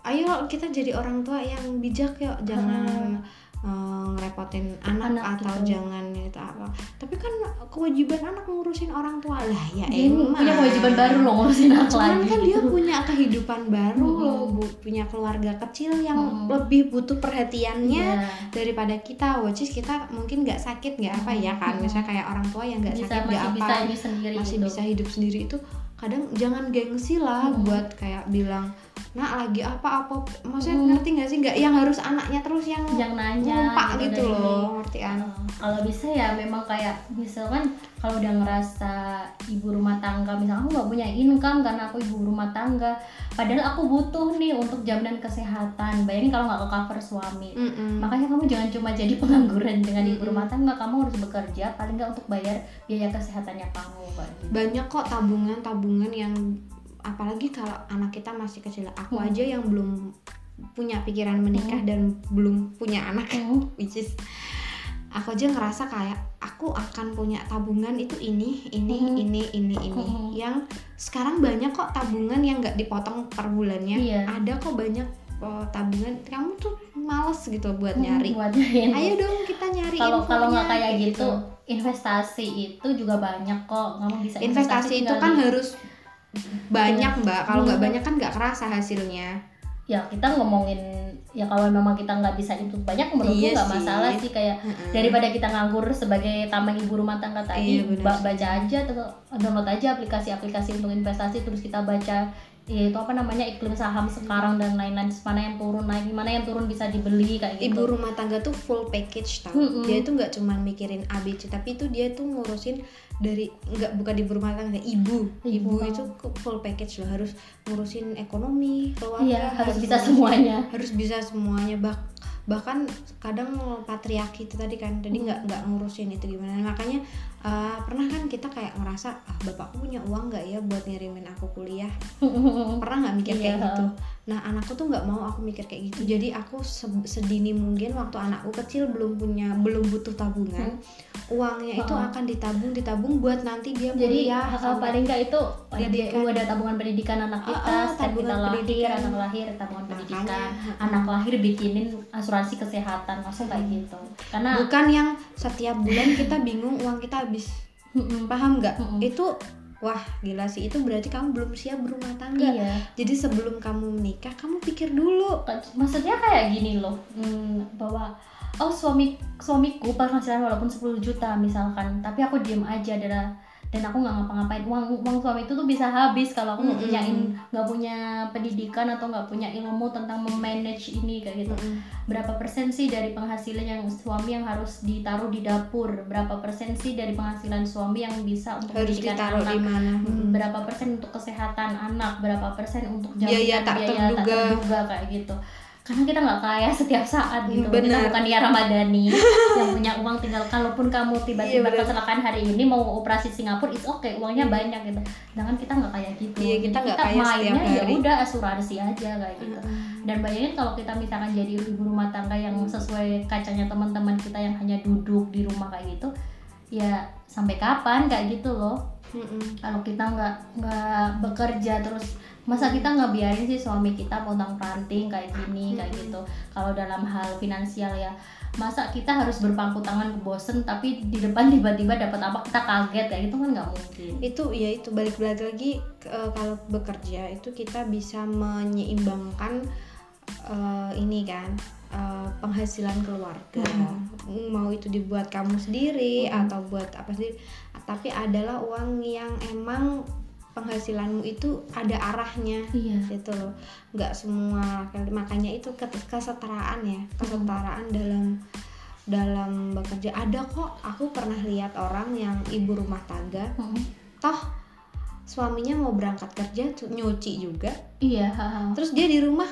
ayo kita jadi orang tua yang bijak yuk, jangan eh, ngerepotin anak, Anak atau gitu. jangan itu apa. Tapi kan kewajiban anak ngurusin orang tua lah ya Dia emang. punya kewajiban baru loh ngurusin anak Cuman lagi kan dia gitu. punya kehidupan baru Mm-mm. loh, bu, punya keluarga kecil yang Mm-mm. lebih butuh perhatiannya Iya. daripada kita. Which is kita mungkin nggak sakit nggak apa ya kan, misalnya kayak orang tua yang nggak sakit nggak apa bisa ini sendiri masih gitu. bisa hidup sendiri itu kadang jangan gengsi lah Mm. buat kayak bilang nak lagi apa apa maksudnya Mm. ngerti nggak sih nggak yang harus anaknya terus yang yang nanya ngumpak gitu ini. loh ngerti kan Uh, kalau bisa ya memang kayak misalkan kalau udah ngerasa ibu rumah tangga misalnya aku nggak punya income karena aku ibu rumah tangga padahal aku butuh nih untuk jaminan kesehatan bayangin kalau nggak ke cover suami Mm-mm. makanya kamu jangan cuma jadi pengangguran dengan ibu Mm-mm. rumah tangga kamu harus bekerja paling nggak untuk bayar biaya kesehatannya kamu gitu. banyak kok tabungan tabungan yang apalagi kalau anak kita masih kecil aku Hmm. aja yang belum punya pikiran menikah dan belum punya anak Hmm. which is aku aja ngerasa kayak aku akan punya tabungan itu ini ini Hmm. ini ini ini Hmm. yang sekarang banyak kok tabungan yang nggak dipotong per bulannya Iya. ada kok banyak oh, tabungan kamu tuh males gitu buat Hmm, nyari buat nyari. ayo dong kita nyari kalau kalau nggak kayak gitu investasi itu juga banyak kok kamu bisa investasi itu tinggal kan harus banyak mbak. Kalau nggak Hmm. banyak kan nggak kerasa hasilnya. Ya kita ngomongin ya kalau memang kita nggak bisa itu banyak menurutku Iya nggak masalah sih. kayak Heeh. daripada kita nganggur sebagai tameng ibu rumah tangga tadi Iya, baca aja atau download aja aplikasi-aplikasi untuk investasi terus kita baca ya itu apa namanya iklim saham sekarang dan lain-lain mana yang turun naik mana yang turun bisa dibeli kayak gitu. Ibu rumah tangga tuh full package tau. Mm-mm. dia tuh nggak cuma mikirin ABC tapi itu dia tuh ngurusin dari nggak bukan ibu rumah tangga ibu. Ibu, Ibu. itu full package loh harus ngurusin ekonomi keluarga iya harus bisa ngurusin- semuanya. Harus bisa semuanya bah bahkan kadang patriarki itu tadi kan tadi nggak nggak ngurusin itu gimana. Makanya uh, pernah kan kita kayak ngerasa ah bapakku punya uang nggak ya buat ngirimin aku kuliah pernah nggak mikir kayak Iya. gitu nah anakku tuh nggak mau aku mikir kayak gitu jadi aku se- sedini mungkin waktu anakku kecil belum punya belum butuh tabungan uangnya itu Heeh. akan ditabung ditabung buat nanti dia jadi kuliah hal sampai- paling nggak itu ada, Pendidikan. ada tabungan pendidikan anak kita Ah, ah, setiap kita tabungan lahir pendidikan. anak lahir tabungan Makanya, pendidikan anak lahir bikinin asuransi kesehatan langsung kayak gitu karena bukan yang setiap bulan kita bingung uang kita habis. Paham nggak? Itu wah gila sih. Itu berarti kamu belum siap berumah tangga. Iya. Jadi sebelum kamu menikah kamu pikir dulu. Maksudnya kayak gini loh. Hmm, bahwa oh suami suamiku penghasilan walaupun 10 juta misalkan tapi aku diem aja adalah dan aku nggak ngapa-ngapain. Uang uang suami itu tuh bisa habis kalau aku nggak Mm-mm. punya in- nggak punya pendidikan atau nggak punya ilmu tentang memanage ini kayak gitu. Berapa persen sih dari penghasilan yang suami yang harus ditaruh di dapur? Berapa persen sih dari penghasilan suami yang bisa untuk harus ditaruh anak di mana? Hmm, berapa persen untuk kesehatan anak? Berapa persen untuk Biaya jaminan tak biaya terduga. terduga kayak gitu karena kita nggak kaya setiap saat gitu kita Benar. bukan Nia Ramadhani yang punya uang tinggal kalaupun kamu Iya, tiba-tiba benar. kecelakaan hari ini mau operasi Singapura it's okay uangnya Iya. banyak gitu sedangkan kita nggak kayak gitu Iya, kita nggak kaya mainnya ya udah asuransi aja kayak gitu Mm-mm. dan bayangin kalau kita misalkan jadi ibu rumah tangga yang sesuai kacanya teman-teman kita yang hanya duduk di rumah kayak gitu ya sampai kapan kayak gitu loh Mm-mm. kalau kita nggak nggak bekerja terus masa kita nggak biarin sih suami kita pontang panting kayak gini kayak Mm-mm. gitu. Kalau dalam hal finansial ya masa kita harus berpangku tangan bosen tapi di depan tiba-tiba dapat apa kita kaget kayak gitu kan nggak mungkin. Itu ya itu. Balik balik lagi ke- kalau bekerja itu kita bisa menyeimbangkan eh, ini kan eh, penghasilan keluarga. Mau itu dibuat kamu sendiri Hmm. atau buat apa sih tapi adalah uang yang emang penghasilanmu itu ada arahnya iya. gitu loh. Nggak semua makanya itu kesetaraan ya kesetaraan dalam dalam bekerja. Ada kok aku pernah lihat orang yang ibu rumah tangga Mm-mm. toh suaminya mau berangkat kerja nyuci juga. Iya terus dia di rumah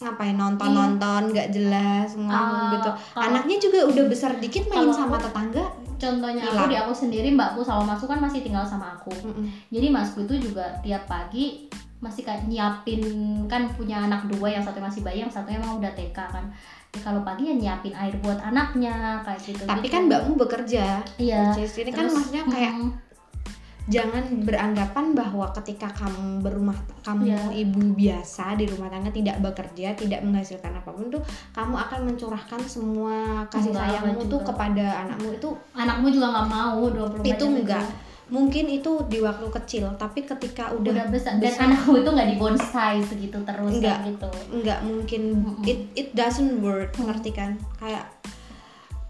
ngapain nonton nonton nggak jelas ngomong Ah, gitu. kalau- anaknya juga udah besar dikit main sama tetangga contohnya Hilang. aku di aku sendiri mbakku sama masku kan masih tinggal sama aku. Mm-mm. jadi masku itu juga tiap pagi masih kayak nyiapin kan punya anak dua yang satu masih bayi yang satunya emang udah TK kan. Ya, kalau pagi ya nyiapin air buat anaknya kayak gitu tapi kan mbakmu bekerja iya. ini kan Terus, maksudnya kayak mm, jangan beranggapan bahwa ketika kamu berumah kamu Iya. ibu biasa di rumah tangga tidak bekerja tidak menghasilkan apa pun tuh kamu akan mencurahkan semua kasih Enggak, sayangmu enggak tuh juga. kepada anakmu itu anakmu juga nggak mau 24 itu enggak mungkin itu di waktu kecil tapi ketika udah, udah besar dan besar, anakmu itu nggak dibonsai segitu terus Enggak. gitu nggak mungkin Mm-mm. it it doesn't work ngerti kan kayak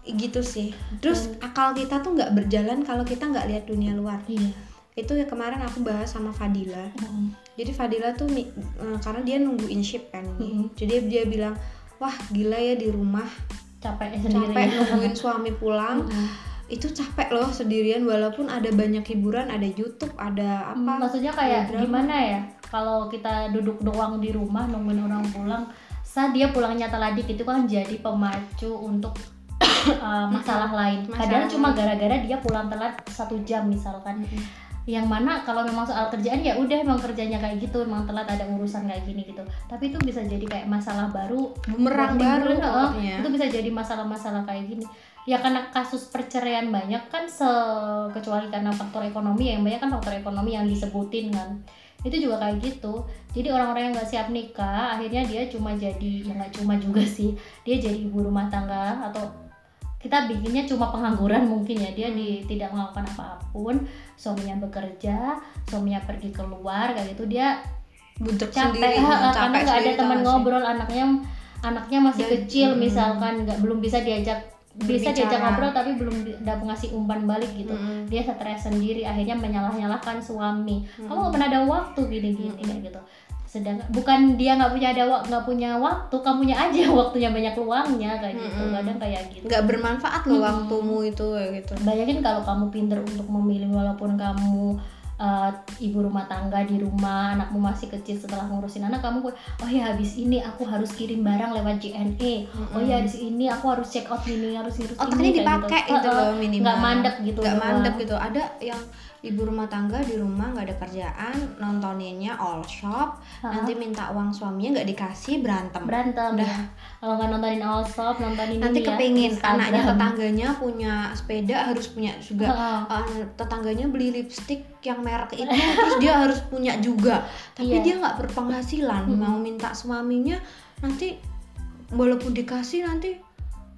gitu sih terus akal kita tuh nggak berjalan kalau kita nggak lihat dunia luar iya itu ya kemarin aku bahas sama Fadila. Mm. jadi Fadila tuh eh, karena dia nungguin ship kan. Mm-mm. jadi dia bilang wah gila ya di rumah. Capek sendiri capek nungguin suami pulang. Mm. itu capek loh sendirian walaupun ada banyak hiburan ada YouTube ada Hmm, apa maksudnya kayak drama. gimana ya? Kalau kita duduk doang di rumah nungguin orang pulang saat dia pulangnya telat itu kan jadi pemacu untuk uh, masalah lain. Masalah. padahal cuma gara-gara dia pulang telat satu jam misalkan. Mm-mm. Yang mana kalau memang soal kerjaan ya udah emang kerjanya kayak gitu emang telat ada urusan kayak gini gitu. Tapi itu bisa jadi kayak masalah baru. Bumerang baru pokoknya. itu bisa jadi masalah-masalah kayak gini. Ya karena kasus perceraian banyak kan se kecuali karena faktor ekonomi yang banyak kan faktor ekonomi yang disebutin kan. Itu juga kayak gitu. Jadi orang-orang yang nggak siap nikah akhirnya dia cuma jadi ya nggak cuma juga sih dia jadi ibu rumah tangga atau kita bikinnya cuma pengangguran mungkin ya. Dia di, tidak melakukan apa pun. Suaminya bekerja suaminya pergi keluar kayak gitu. Dia budek capek, sendiri ha, capek karena nggak ada teman gak ngobrol. Anaknya anaknya masih Dan- kecil mm. misalkan nggak belum bisa diajak bisa diajak Berbicara. ngobrol tapi belum dapat ngasih umpan balik gitu. Mm-mm. dia stres sendiri akhirnya menyalah nyalahkan suami. Mm. kamu nggak pernah ada waktu gini gini kayak gitu sedangkan bukan dia nggak punya ada nggak punya waktu kamunya aja waktunya banyak luangnya kayak gitu. Mm-mm. kadang kayak gitu. Nggak bermanfaat loh Mm-mm. waktumu itu kayak gitu. Bayangin kalau kamu pinter untuk memilih walaupun kamu uh, ibu rumah tangga di rumah anakmu masih kecil setelah ngurusin anak kamu oh ya habis ini aku harus kirim barang lewat JNE oh ya habis ini aku harus check out ini harus otaknya ini dipakai kayak gitu Heeh. loh minimal. nggak mandek gitu nggak mandek gitu. Ada yang ibu rumah tangga di rumah nggak ada kerjaan nontoninnya all shop Heeh. nanti minta uang suaminya nggak dikasih berantem berantem Udah. ya. kalau nggak nontonin all shop nontonin nanti ini ya, kepingin Instagram. anaknya tetangganya punya sepeda harus punya juga Heeh. Uh, tetangganya beli lipstick yang merek itu terus dia harus punya juga tapi Iya. dia nggak berpenghasilan Mm-mm. mau minta suaminya nanti walaupun dikasih nanti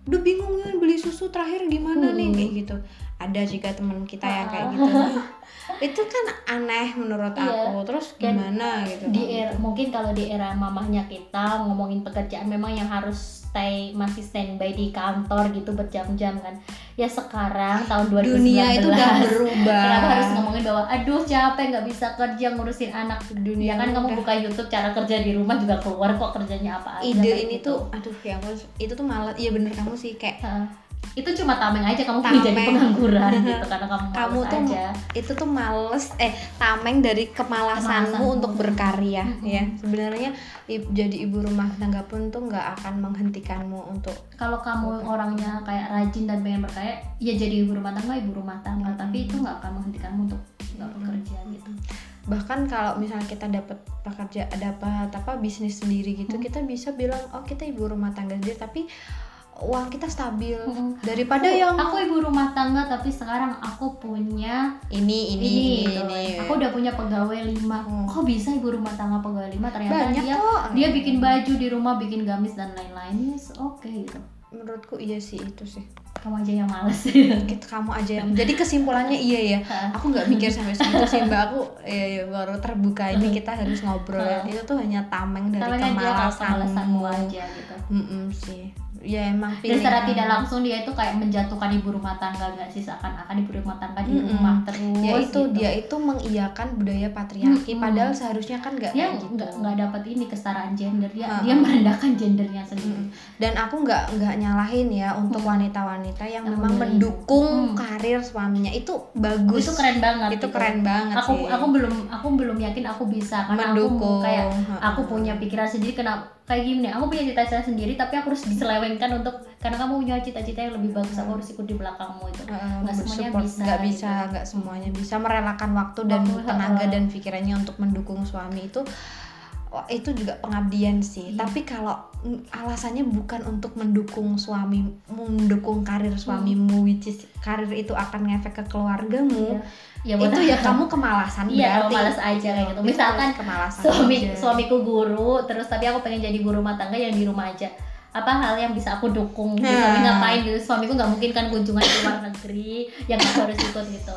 udah bingung ya beli susu terakhir gimana nih Mm-mm. kayak gitu ada juga teman kita yang kayak Ah. gitu itu kan aneh menurut Iya. aku terus Dan gimana gitu di era mungkin kalau di era mamahnya kita ngomongin pekerjaan memang yang harus stay masih standby di kantor gitu berjam-jam kan ya sekarang tahun 2019 dunia itu udah berubah kenapa harus ngomongin bahwa aduh capek nggak bisa kerja ngurusin anak Dunia ya kan kamu udah- buka YouTube cara kerja di rumah juga keluar kok kerjanya apa aja ide ini gitu. tuh aduh ya ampun, itu tuh malah iya bener kamu sih kayak Heeh. Itu cuma tameng aja kamu pengen jadi Tameng. pengangguran gitu karena kamu kamu tuh aja itu tuh males eh tameng dari kemalasanmu Kemalasanmu. untuk berkarya ya sebenarnya jadi ibu rumah tangga pun tuh nggak akan menghentikanmu untuk kalau kamu orangnya kayak rajin dan pengen berkarya ya jadi ibu rumah tangga ibu rumah tangga Hmm. tapi itu nggak akan menghentikanmu untuk nggak Hmm. bekerja gitu bahkan kalau misalnya kita dapat pekerja dapat apa bisnis sendiri gitu Hmm. kita bisa bilang oh kita ibu rumah tangga sendiri tapi uang kita stabil. Mm-mm. daripada aku, yang aku ibu rumah tangga tapi sekarang aku punya ini ini ini, ini, gitu. ini. aku udah punya pegawai lima. Hmm. kok bisa ibu rumah tangga pegawai lima? Ternyata banyak dia kok. dia bikin baju di rumah bikin gamis dan lain-lain. Yes oke gitu. Menurutku iya sih itu sih. Kamu aja yang males. Gitu kamu aja yang jadi kesimpulannya iya ya. Aku nggak mikir sampai segitu sih mbak. Aku ya, ya, baru terbuka ini kita harus ngobrol. Ya. itu tuh hanya tameng dari kemalasanmu. aja gitu. Mm-mm sih ya emang secara tidak langsung dia itu kayak menjatuhkan ibu rumah tangga nggak sih seakan-akan ibu rumah tangga di Mm-mm. rumah terus ya itu gitu. dia itu mengiyakan budaya patriarki Mm-mm. padahal seharusnya kan nggak dia gitu nggak nggak dapat ini kesetaraan gender dia Ha-ha. dia merendahkan gendernya sendiri Mm. dan aku nggak nggak nyalahin ya untuk Hmm. wanita-wanita yang Yang memang mendukung Hmm. karir suaminya itu bagus itu keren banget itu gitu. keren banget aku sih aku belum aku belum yakin aku bisa karena mendukung aku kayak aku punya pikiran sendiri kenapa kayak gini aku punya cita-cita sendiri tapi aku harus diselewengkan untuk karena kamu punya cita-cita yang lebih bagus aku harus ikut di belakangmu itu Uh, Nggak semuanya support. bisa, nggak bisa gitu. nggak semuanya bisa merelakan waktu dan tenaga uh. dan pikirannya untuk mendukung suami itu wah, itu juga pengabdian sih Iya. tapi kalau alasannya bukan untuk mendukung suami mendukung karir suamimu which is karir itu akan ngefek ke keluargamu ya buat itu ya kamu kemalasan Iya, berarti malas aja kayak gitu. Itu Misalkan kemalasan suami aja. suamiku guru terus tapi aku pengen jadi guru rumah tangga yang di rumah aja apa hal yang bisa aku dukung gitu. Nah. ngapain gitu suamiku nggak mungkin kan kunjungan ke luar negeri yang aku harus ikut gitu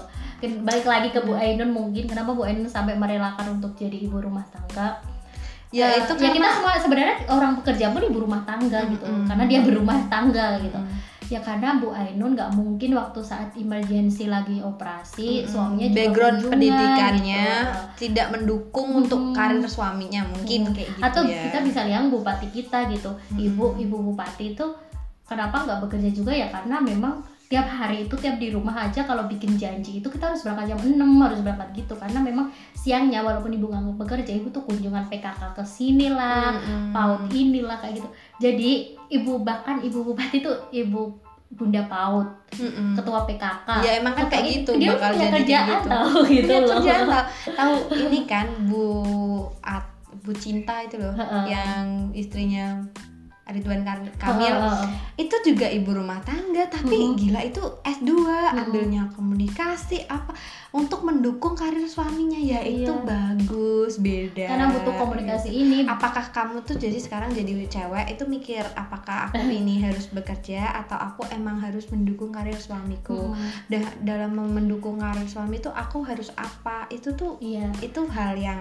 balik lagi ke Bu Ainun mungkin kenapa Bu Ainun sampai merelakan untuk jadi ibu rumah tangga ya itu ya kita karena semua sebenarnya orang bekerja pun ibu rumah tangga gitu karena dia berumah tangga gitu Mm. ya karena Bu Ainun nggak mungkin waktu saat emergency lagi operasi Mm-mm. suaminya juga background kunjungan, pendidikannya gitu. tidak mendukung untuk karir suaminya mungkin Hmm. kayak gitu atau ya kita bisa lihat bupati kita gitu Mm-mm. ibu ibu bupati itu kenapa nggak bekerja juga ya karena memang tiap hari itu tiap di rumah aja kalau bikin janji itu kita harus berangkat jam 6 harus berangkat gitu. Karena memang siangnya walaupun ibu nggak bekerja ibu tuh kunjungan PKK ke sini lah Mm-mm. PAUD inilah kayak gitu. Jadi ibu bahkan ibu bupati tuh ibu bunda PAUD Mm-mm. ketua PKK ya emang kan kayak Ketua- gitu dia bakal punya jadi kerjaan kayak gitu. tahu gitu punya loh. kerjaan tahu tahu ini kan bu At, bu cinta itu loh yang istrinya Ridwan Kar- Kamil Heeh. itu juga ibu rumah tangga tapi Mhm. gila itu S2 Mhm. ambilnya komunikasi apa untuk mendukung karir suaminya ya itu Iya. bagus beda karena butuh komunikasi ini apakah kamu tuh jadi sekarang jadi cewek itu mikir apakah aku Eh. ini harus bekerja atau aku emang harus mendukung karir suamiku Mm, Da- dalam mendukung karir suami itu aku harus apa itu tuh iya itu hal yang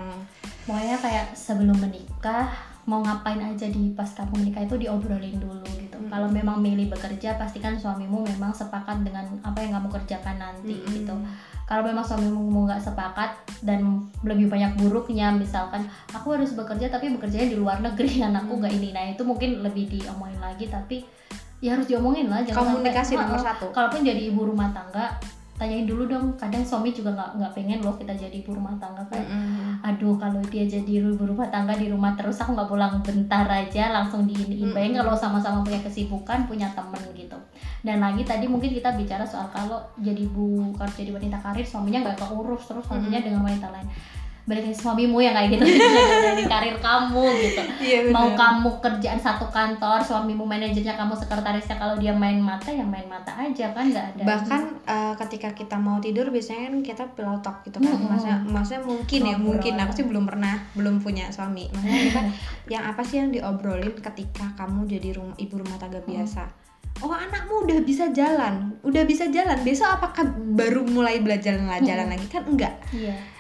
pokoknya kayak sebelum menikah mau ngapain aja di pas kamu menikah itu diobrolin dulu gitu. Mm. kalau memang milih bekerja pastikan suamimu memang sepakat dengan apa yang kamu kerjakan nanti Mm-mm. gitu. Kalau memang suamimu nggak sepakat dan lebih banyak buruknya misalkan aku harus bekerja tapi bekerjanya di luar negeri anakku nggak ini. Nah itu mungkin lebih diomongin lagi tapi ya harus diomongin lah jangan komunikasi sampai, nomor satu. kalaupun jadi ibu rumah tangga tanyain dulu dong. Kadang suami juga nggak nggak pengen loh kita jadi ibu rumah tangga kayak Mm-mm. aduh kalau dia jadi ibu rumah tangga di rumah terus aku nggak pulang bentar aja langsung diiniin bayangin Mm-mm. kalau sama-sama punya kesibukan punya temen gitu. Dan lagi tadi mungkin kita bicara soal kalau jadi ibu kalau jadi wanita karir suaminya nggak keurus terus suaminya dengan wanita lain berarti suamimu yang kayak gitu. Dari karir kamu gitu. Iya, mau kamu kerjaan satu kantor suamimu manajernya kamu sekretarisnya kalau dia main mata ya main mata aja kan? Nggak ada. Bahkan eh, ketika kita mau tidur biasanya kan kita pillow talk gitu kan Mm-mm. maksudnya maksudnya mungkin ya Ngobrol. mungkin. Aku sih belum pernah belum punya suami. Maksudnya kita yang apa sih yang diobrolin ketika kamu jadi rum- ibu rumah tangga biasa? Oh anakmu udah bisa jalan. Udah bisa jalan. Besok apakah baru mulai belajar jalan lagi? Kan enggak. Iya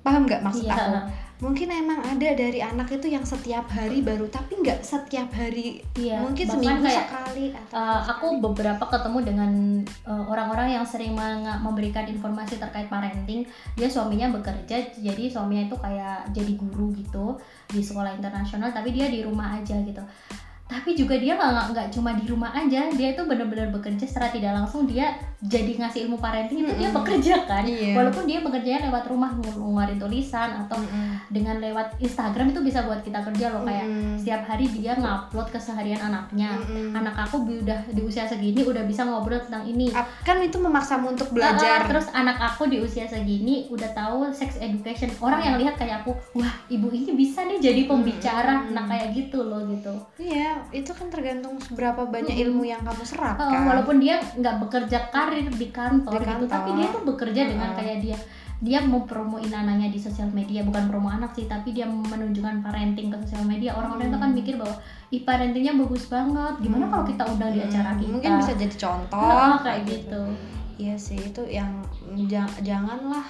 paham nggak maksud Iya. aku mungkin emang ada dari anak itu yang setiap hari baru tapi nggak setiap hari Iya, mungkin seminggu kayak, sekali atau Uh, aku beberapa ketemu dengan uh, orang-orang yang sering memberikan informasi terkait parenting. Dia suaminya bekerja, jadi suaminya itu kayak jadi guru gitu di sekolah internasional, tapi dia di rumah aja gitu. Tapi juga dia nggak nggak- cuma di rumah aja, dia itu benar-benar bekerja secara tidak langsung dia jadi ngasih ilmu parenting itu dia Mm-mm. bekerja kan. Iya. Walaupun dia bekerjanya lewat rumah ngeluarin tulisan atau Mm-mm. dengan lewat Instagram itu bisa buat kita kerja loh kayak Mm-mm. setiap hari dia ngupload keseharian anaknya Mm-mm. anak aku udah di usia segini udah bisa ngobrol tentang ini kan itu memaksamu untuk belajar ah, terus anak aku di usia segini udah tahu sex education orang yang lihat kayak aku wah ibu ini bisa nih jadi pembicara Hmm. nah kayak gitu loh gitu Iya, itu kan tergantung seberapa banyak Mm-mm. ilmu yang kamu serap kan. walaupun dia nggak bekerja karir di kantor, Di gitu kantor. tapi dia tuh bekerja dengan Mm-mm. kayak dia dia mau promoin anaknya di sosial media bukan promo anak sih tapi dia menunjukkan parenting ke sosial media orang-orang itu kan Hmm. mikir bahwa ih parentingnya bagus banget gimana Hmm. kalau kita undang di acara Hmm, kita Mungkin bisa jadi contoh Oh, kayak gitu Iya sih, itu yang ja- janganlah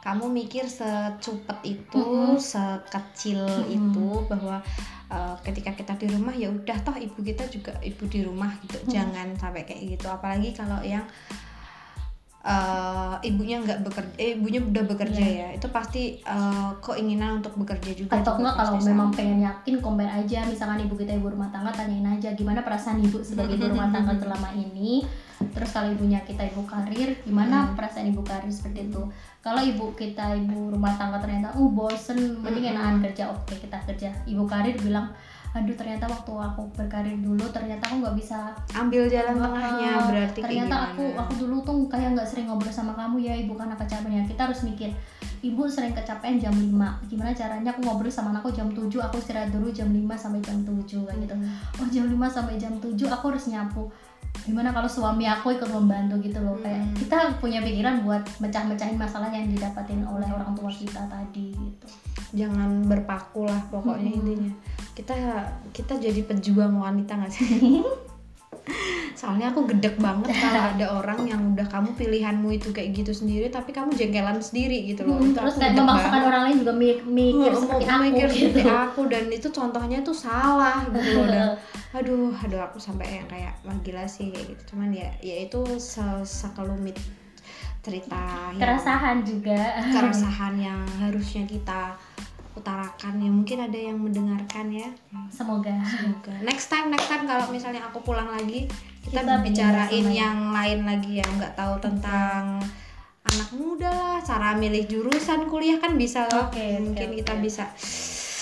kamu mikir secupet itu, Mm-mm. sekecil Mm-mm. itu bahwa uh, ketika kita di rumah ya udah toh ibu kita juga ibu di rumah gitu. Mm. Jangan sampai kayak gitu. Apalagi kalau yang uh, ibunya nggak bekerja, eh, ibunya udah bekerja Iya. ya, itu pasti uh, keinginan untuk bekerja juga. atau enggak kalau pasti memang sama. pengen yakin compare aja misalkan ibu kita ibu rumah tangga tanyain aja gimana perasaan ibu sebagai ibu rumah tangga selama ini terus kalau ibunya kita ibu karir gimana Hmm. perasaan ibu karir seperti itu kalau ibu kita ibu rumah tangga ternyata uh bosen mending Hmm. enakan kerja oke kita kerja ibu karir bilang aduh ternyata waktu aku berkarir dulu ternyata aku nggak bisa ambil jalan Ah, tengahnya berarti kayak ternyata aku aku dulu tuh kayak nggak sering ngobrol sama kamu ya ibu karena kecapean. Ya kita harus mikir ibu sering kecapean jam 5 gimana caranya aku ngobrol sama anakku jam 7 aku istirahat dulu jam 5 sampai jam 7 kayak gitu. Hmm. oh jam 5 sampai jam 7 aku harus nyapu. Gimana kalau suami aku ikut membantu? Gitu loh kayak Hmm. kita punya pikiran buat mecah-mecahin masalah yang didapatin oleh orang tua kita tadi gitu. Jangan berpaku lah pokoknya Mm-mm. intinya kita kita jadi pejuang wanita nggak sih soalnya aku gedek banget kalau ada orang yang udah kamu pilihanmu itu kayak gitu sendiri tapi kamu jengkelan sendiri gitu loh Hmm, Itu terus kayak memaksakan banget. orang lain juga mi- mikir Mau- seperti aku mikir gitu seperti aku dan itu contohnya tuh salah gitu loh dan aduh aduh aku sampai yang kayak wah gila sih kayak gitu cuman ya ya itu se- sekelumit cerita yang- keresahan juga keresahan yang harusnya kita utarakan ya. Mungkin ada yang mendengarkan ya. Semoga. Semoga. Next time next time kalau misalnya aku pulang lagi kita, Kita bicarain yang lain lagi yang nggak tahu tentang anak muda lah cara milih jurusan kuliah kan bisa loh. Oke, mungkin kita oke. bisa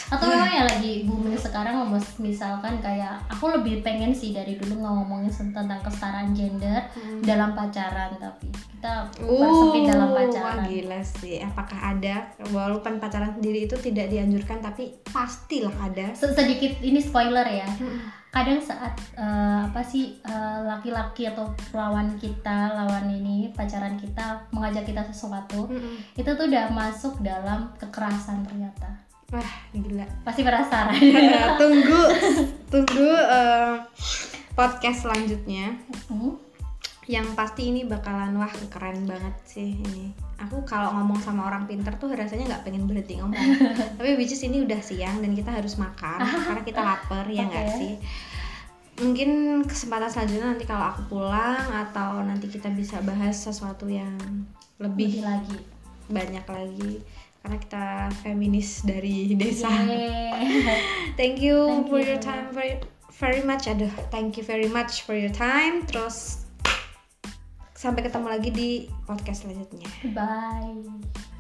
atau memang ya lagi booming sekarang misalkan kayak aku lebih pengen sih dari dulu ngomongin tentang kesetaraan gender dalam pacaran tapi kita persempit dalam Uh, wah pacaran gila sih. Apakah ada? Walaupun pacaran sendiri itu tidak dianjurkan tapi pastilah ada. Se- sedikit ini spoiler ya. Kadang saat eh, apa sih eh, laki-laki atau lawan kita lawan ini pacaran kita mengajak kita sesuatu Mm-mm. itu tuh udah masuk dalam kekerasan ternyata wah gila. Pasti penasaran. Tunggu. Tunggu eh, podcast selanjutnya. Hmm, yang pasti ini bakalan wah keren banget sih ini. Aku kalau ngomong sama orang pinter tuh rasanya nggak pengen berhenti ngomong. Tapi which is ini udah siang dan kita harus makan karena kita lapar ya nggak Oke. sih? Mungkin kesempatan selanjutnya nanti kalau aku pulang atau nanti kita bisa bahas sesuatu yang lebih lebih lagi. banyak lagi karena kita feminis dari desa. Yeay. thank you Thank for you. your time very very much. Aduh thank you very much for your time. Terus sampai ketemu lagi di podcast selanjutnya. Bye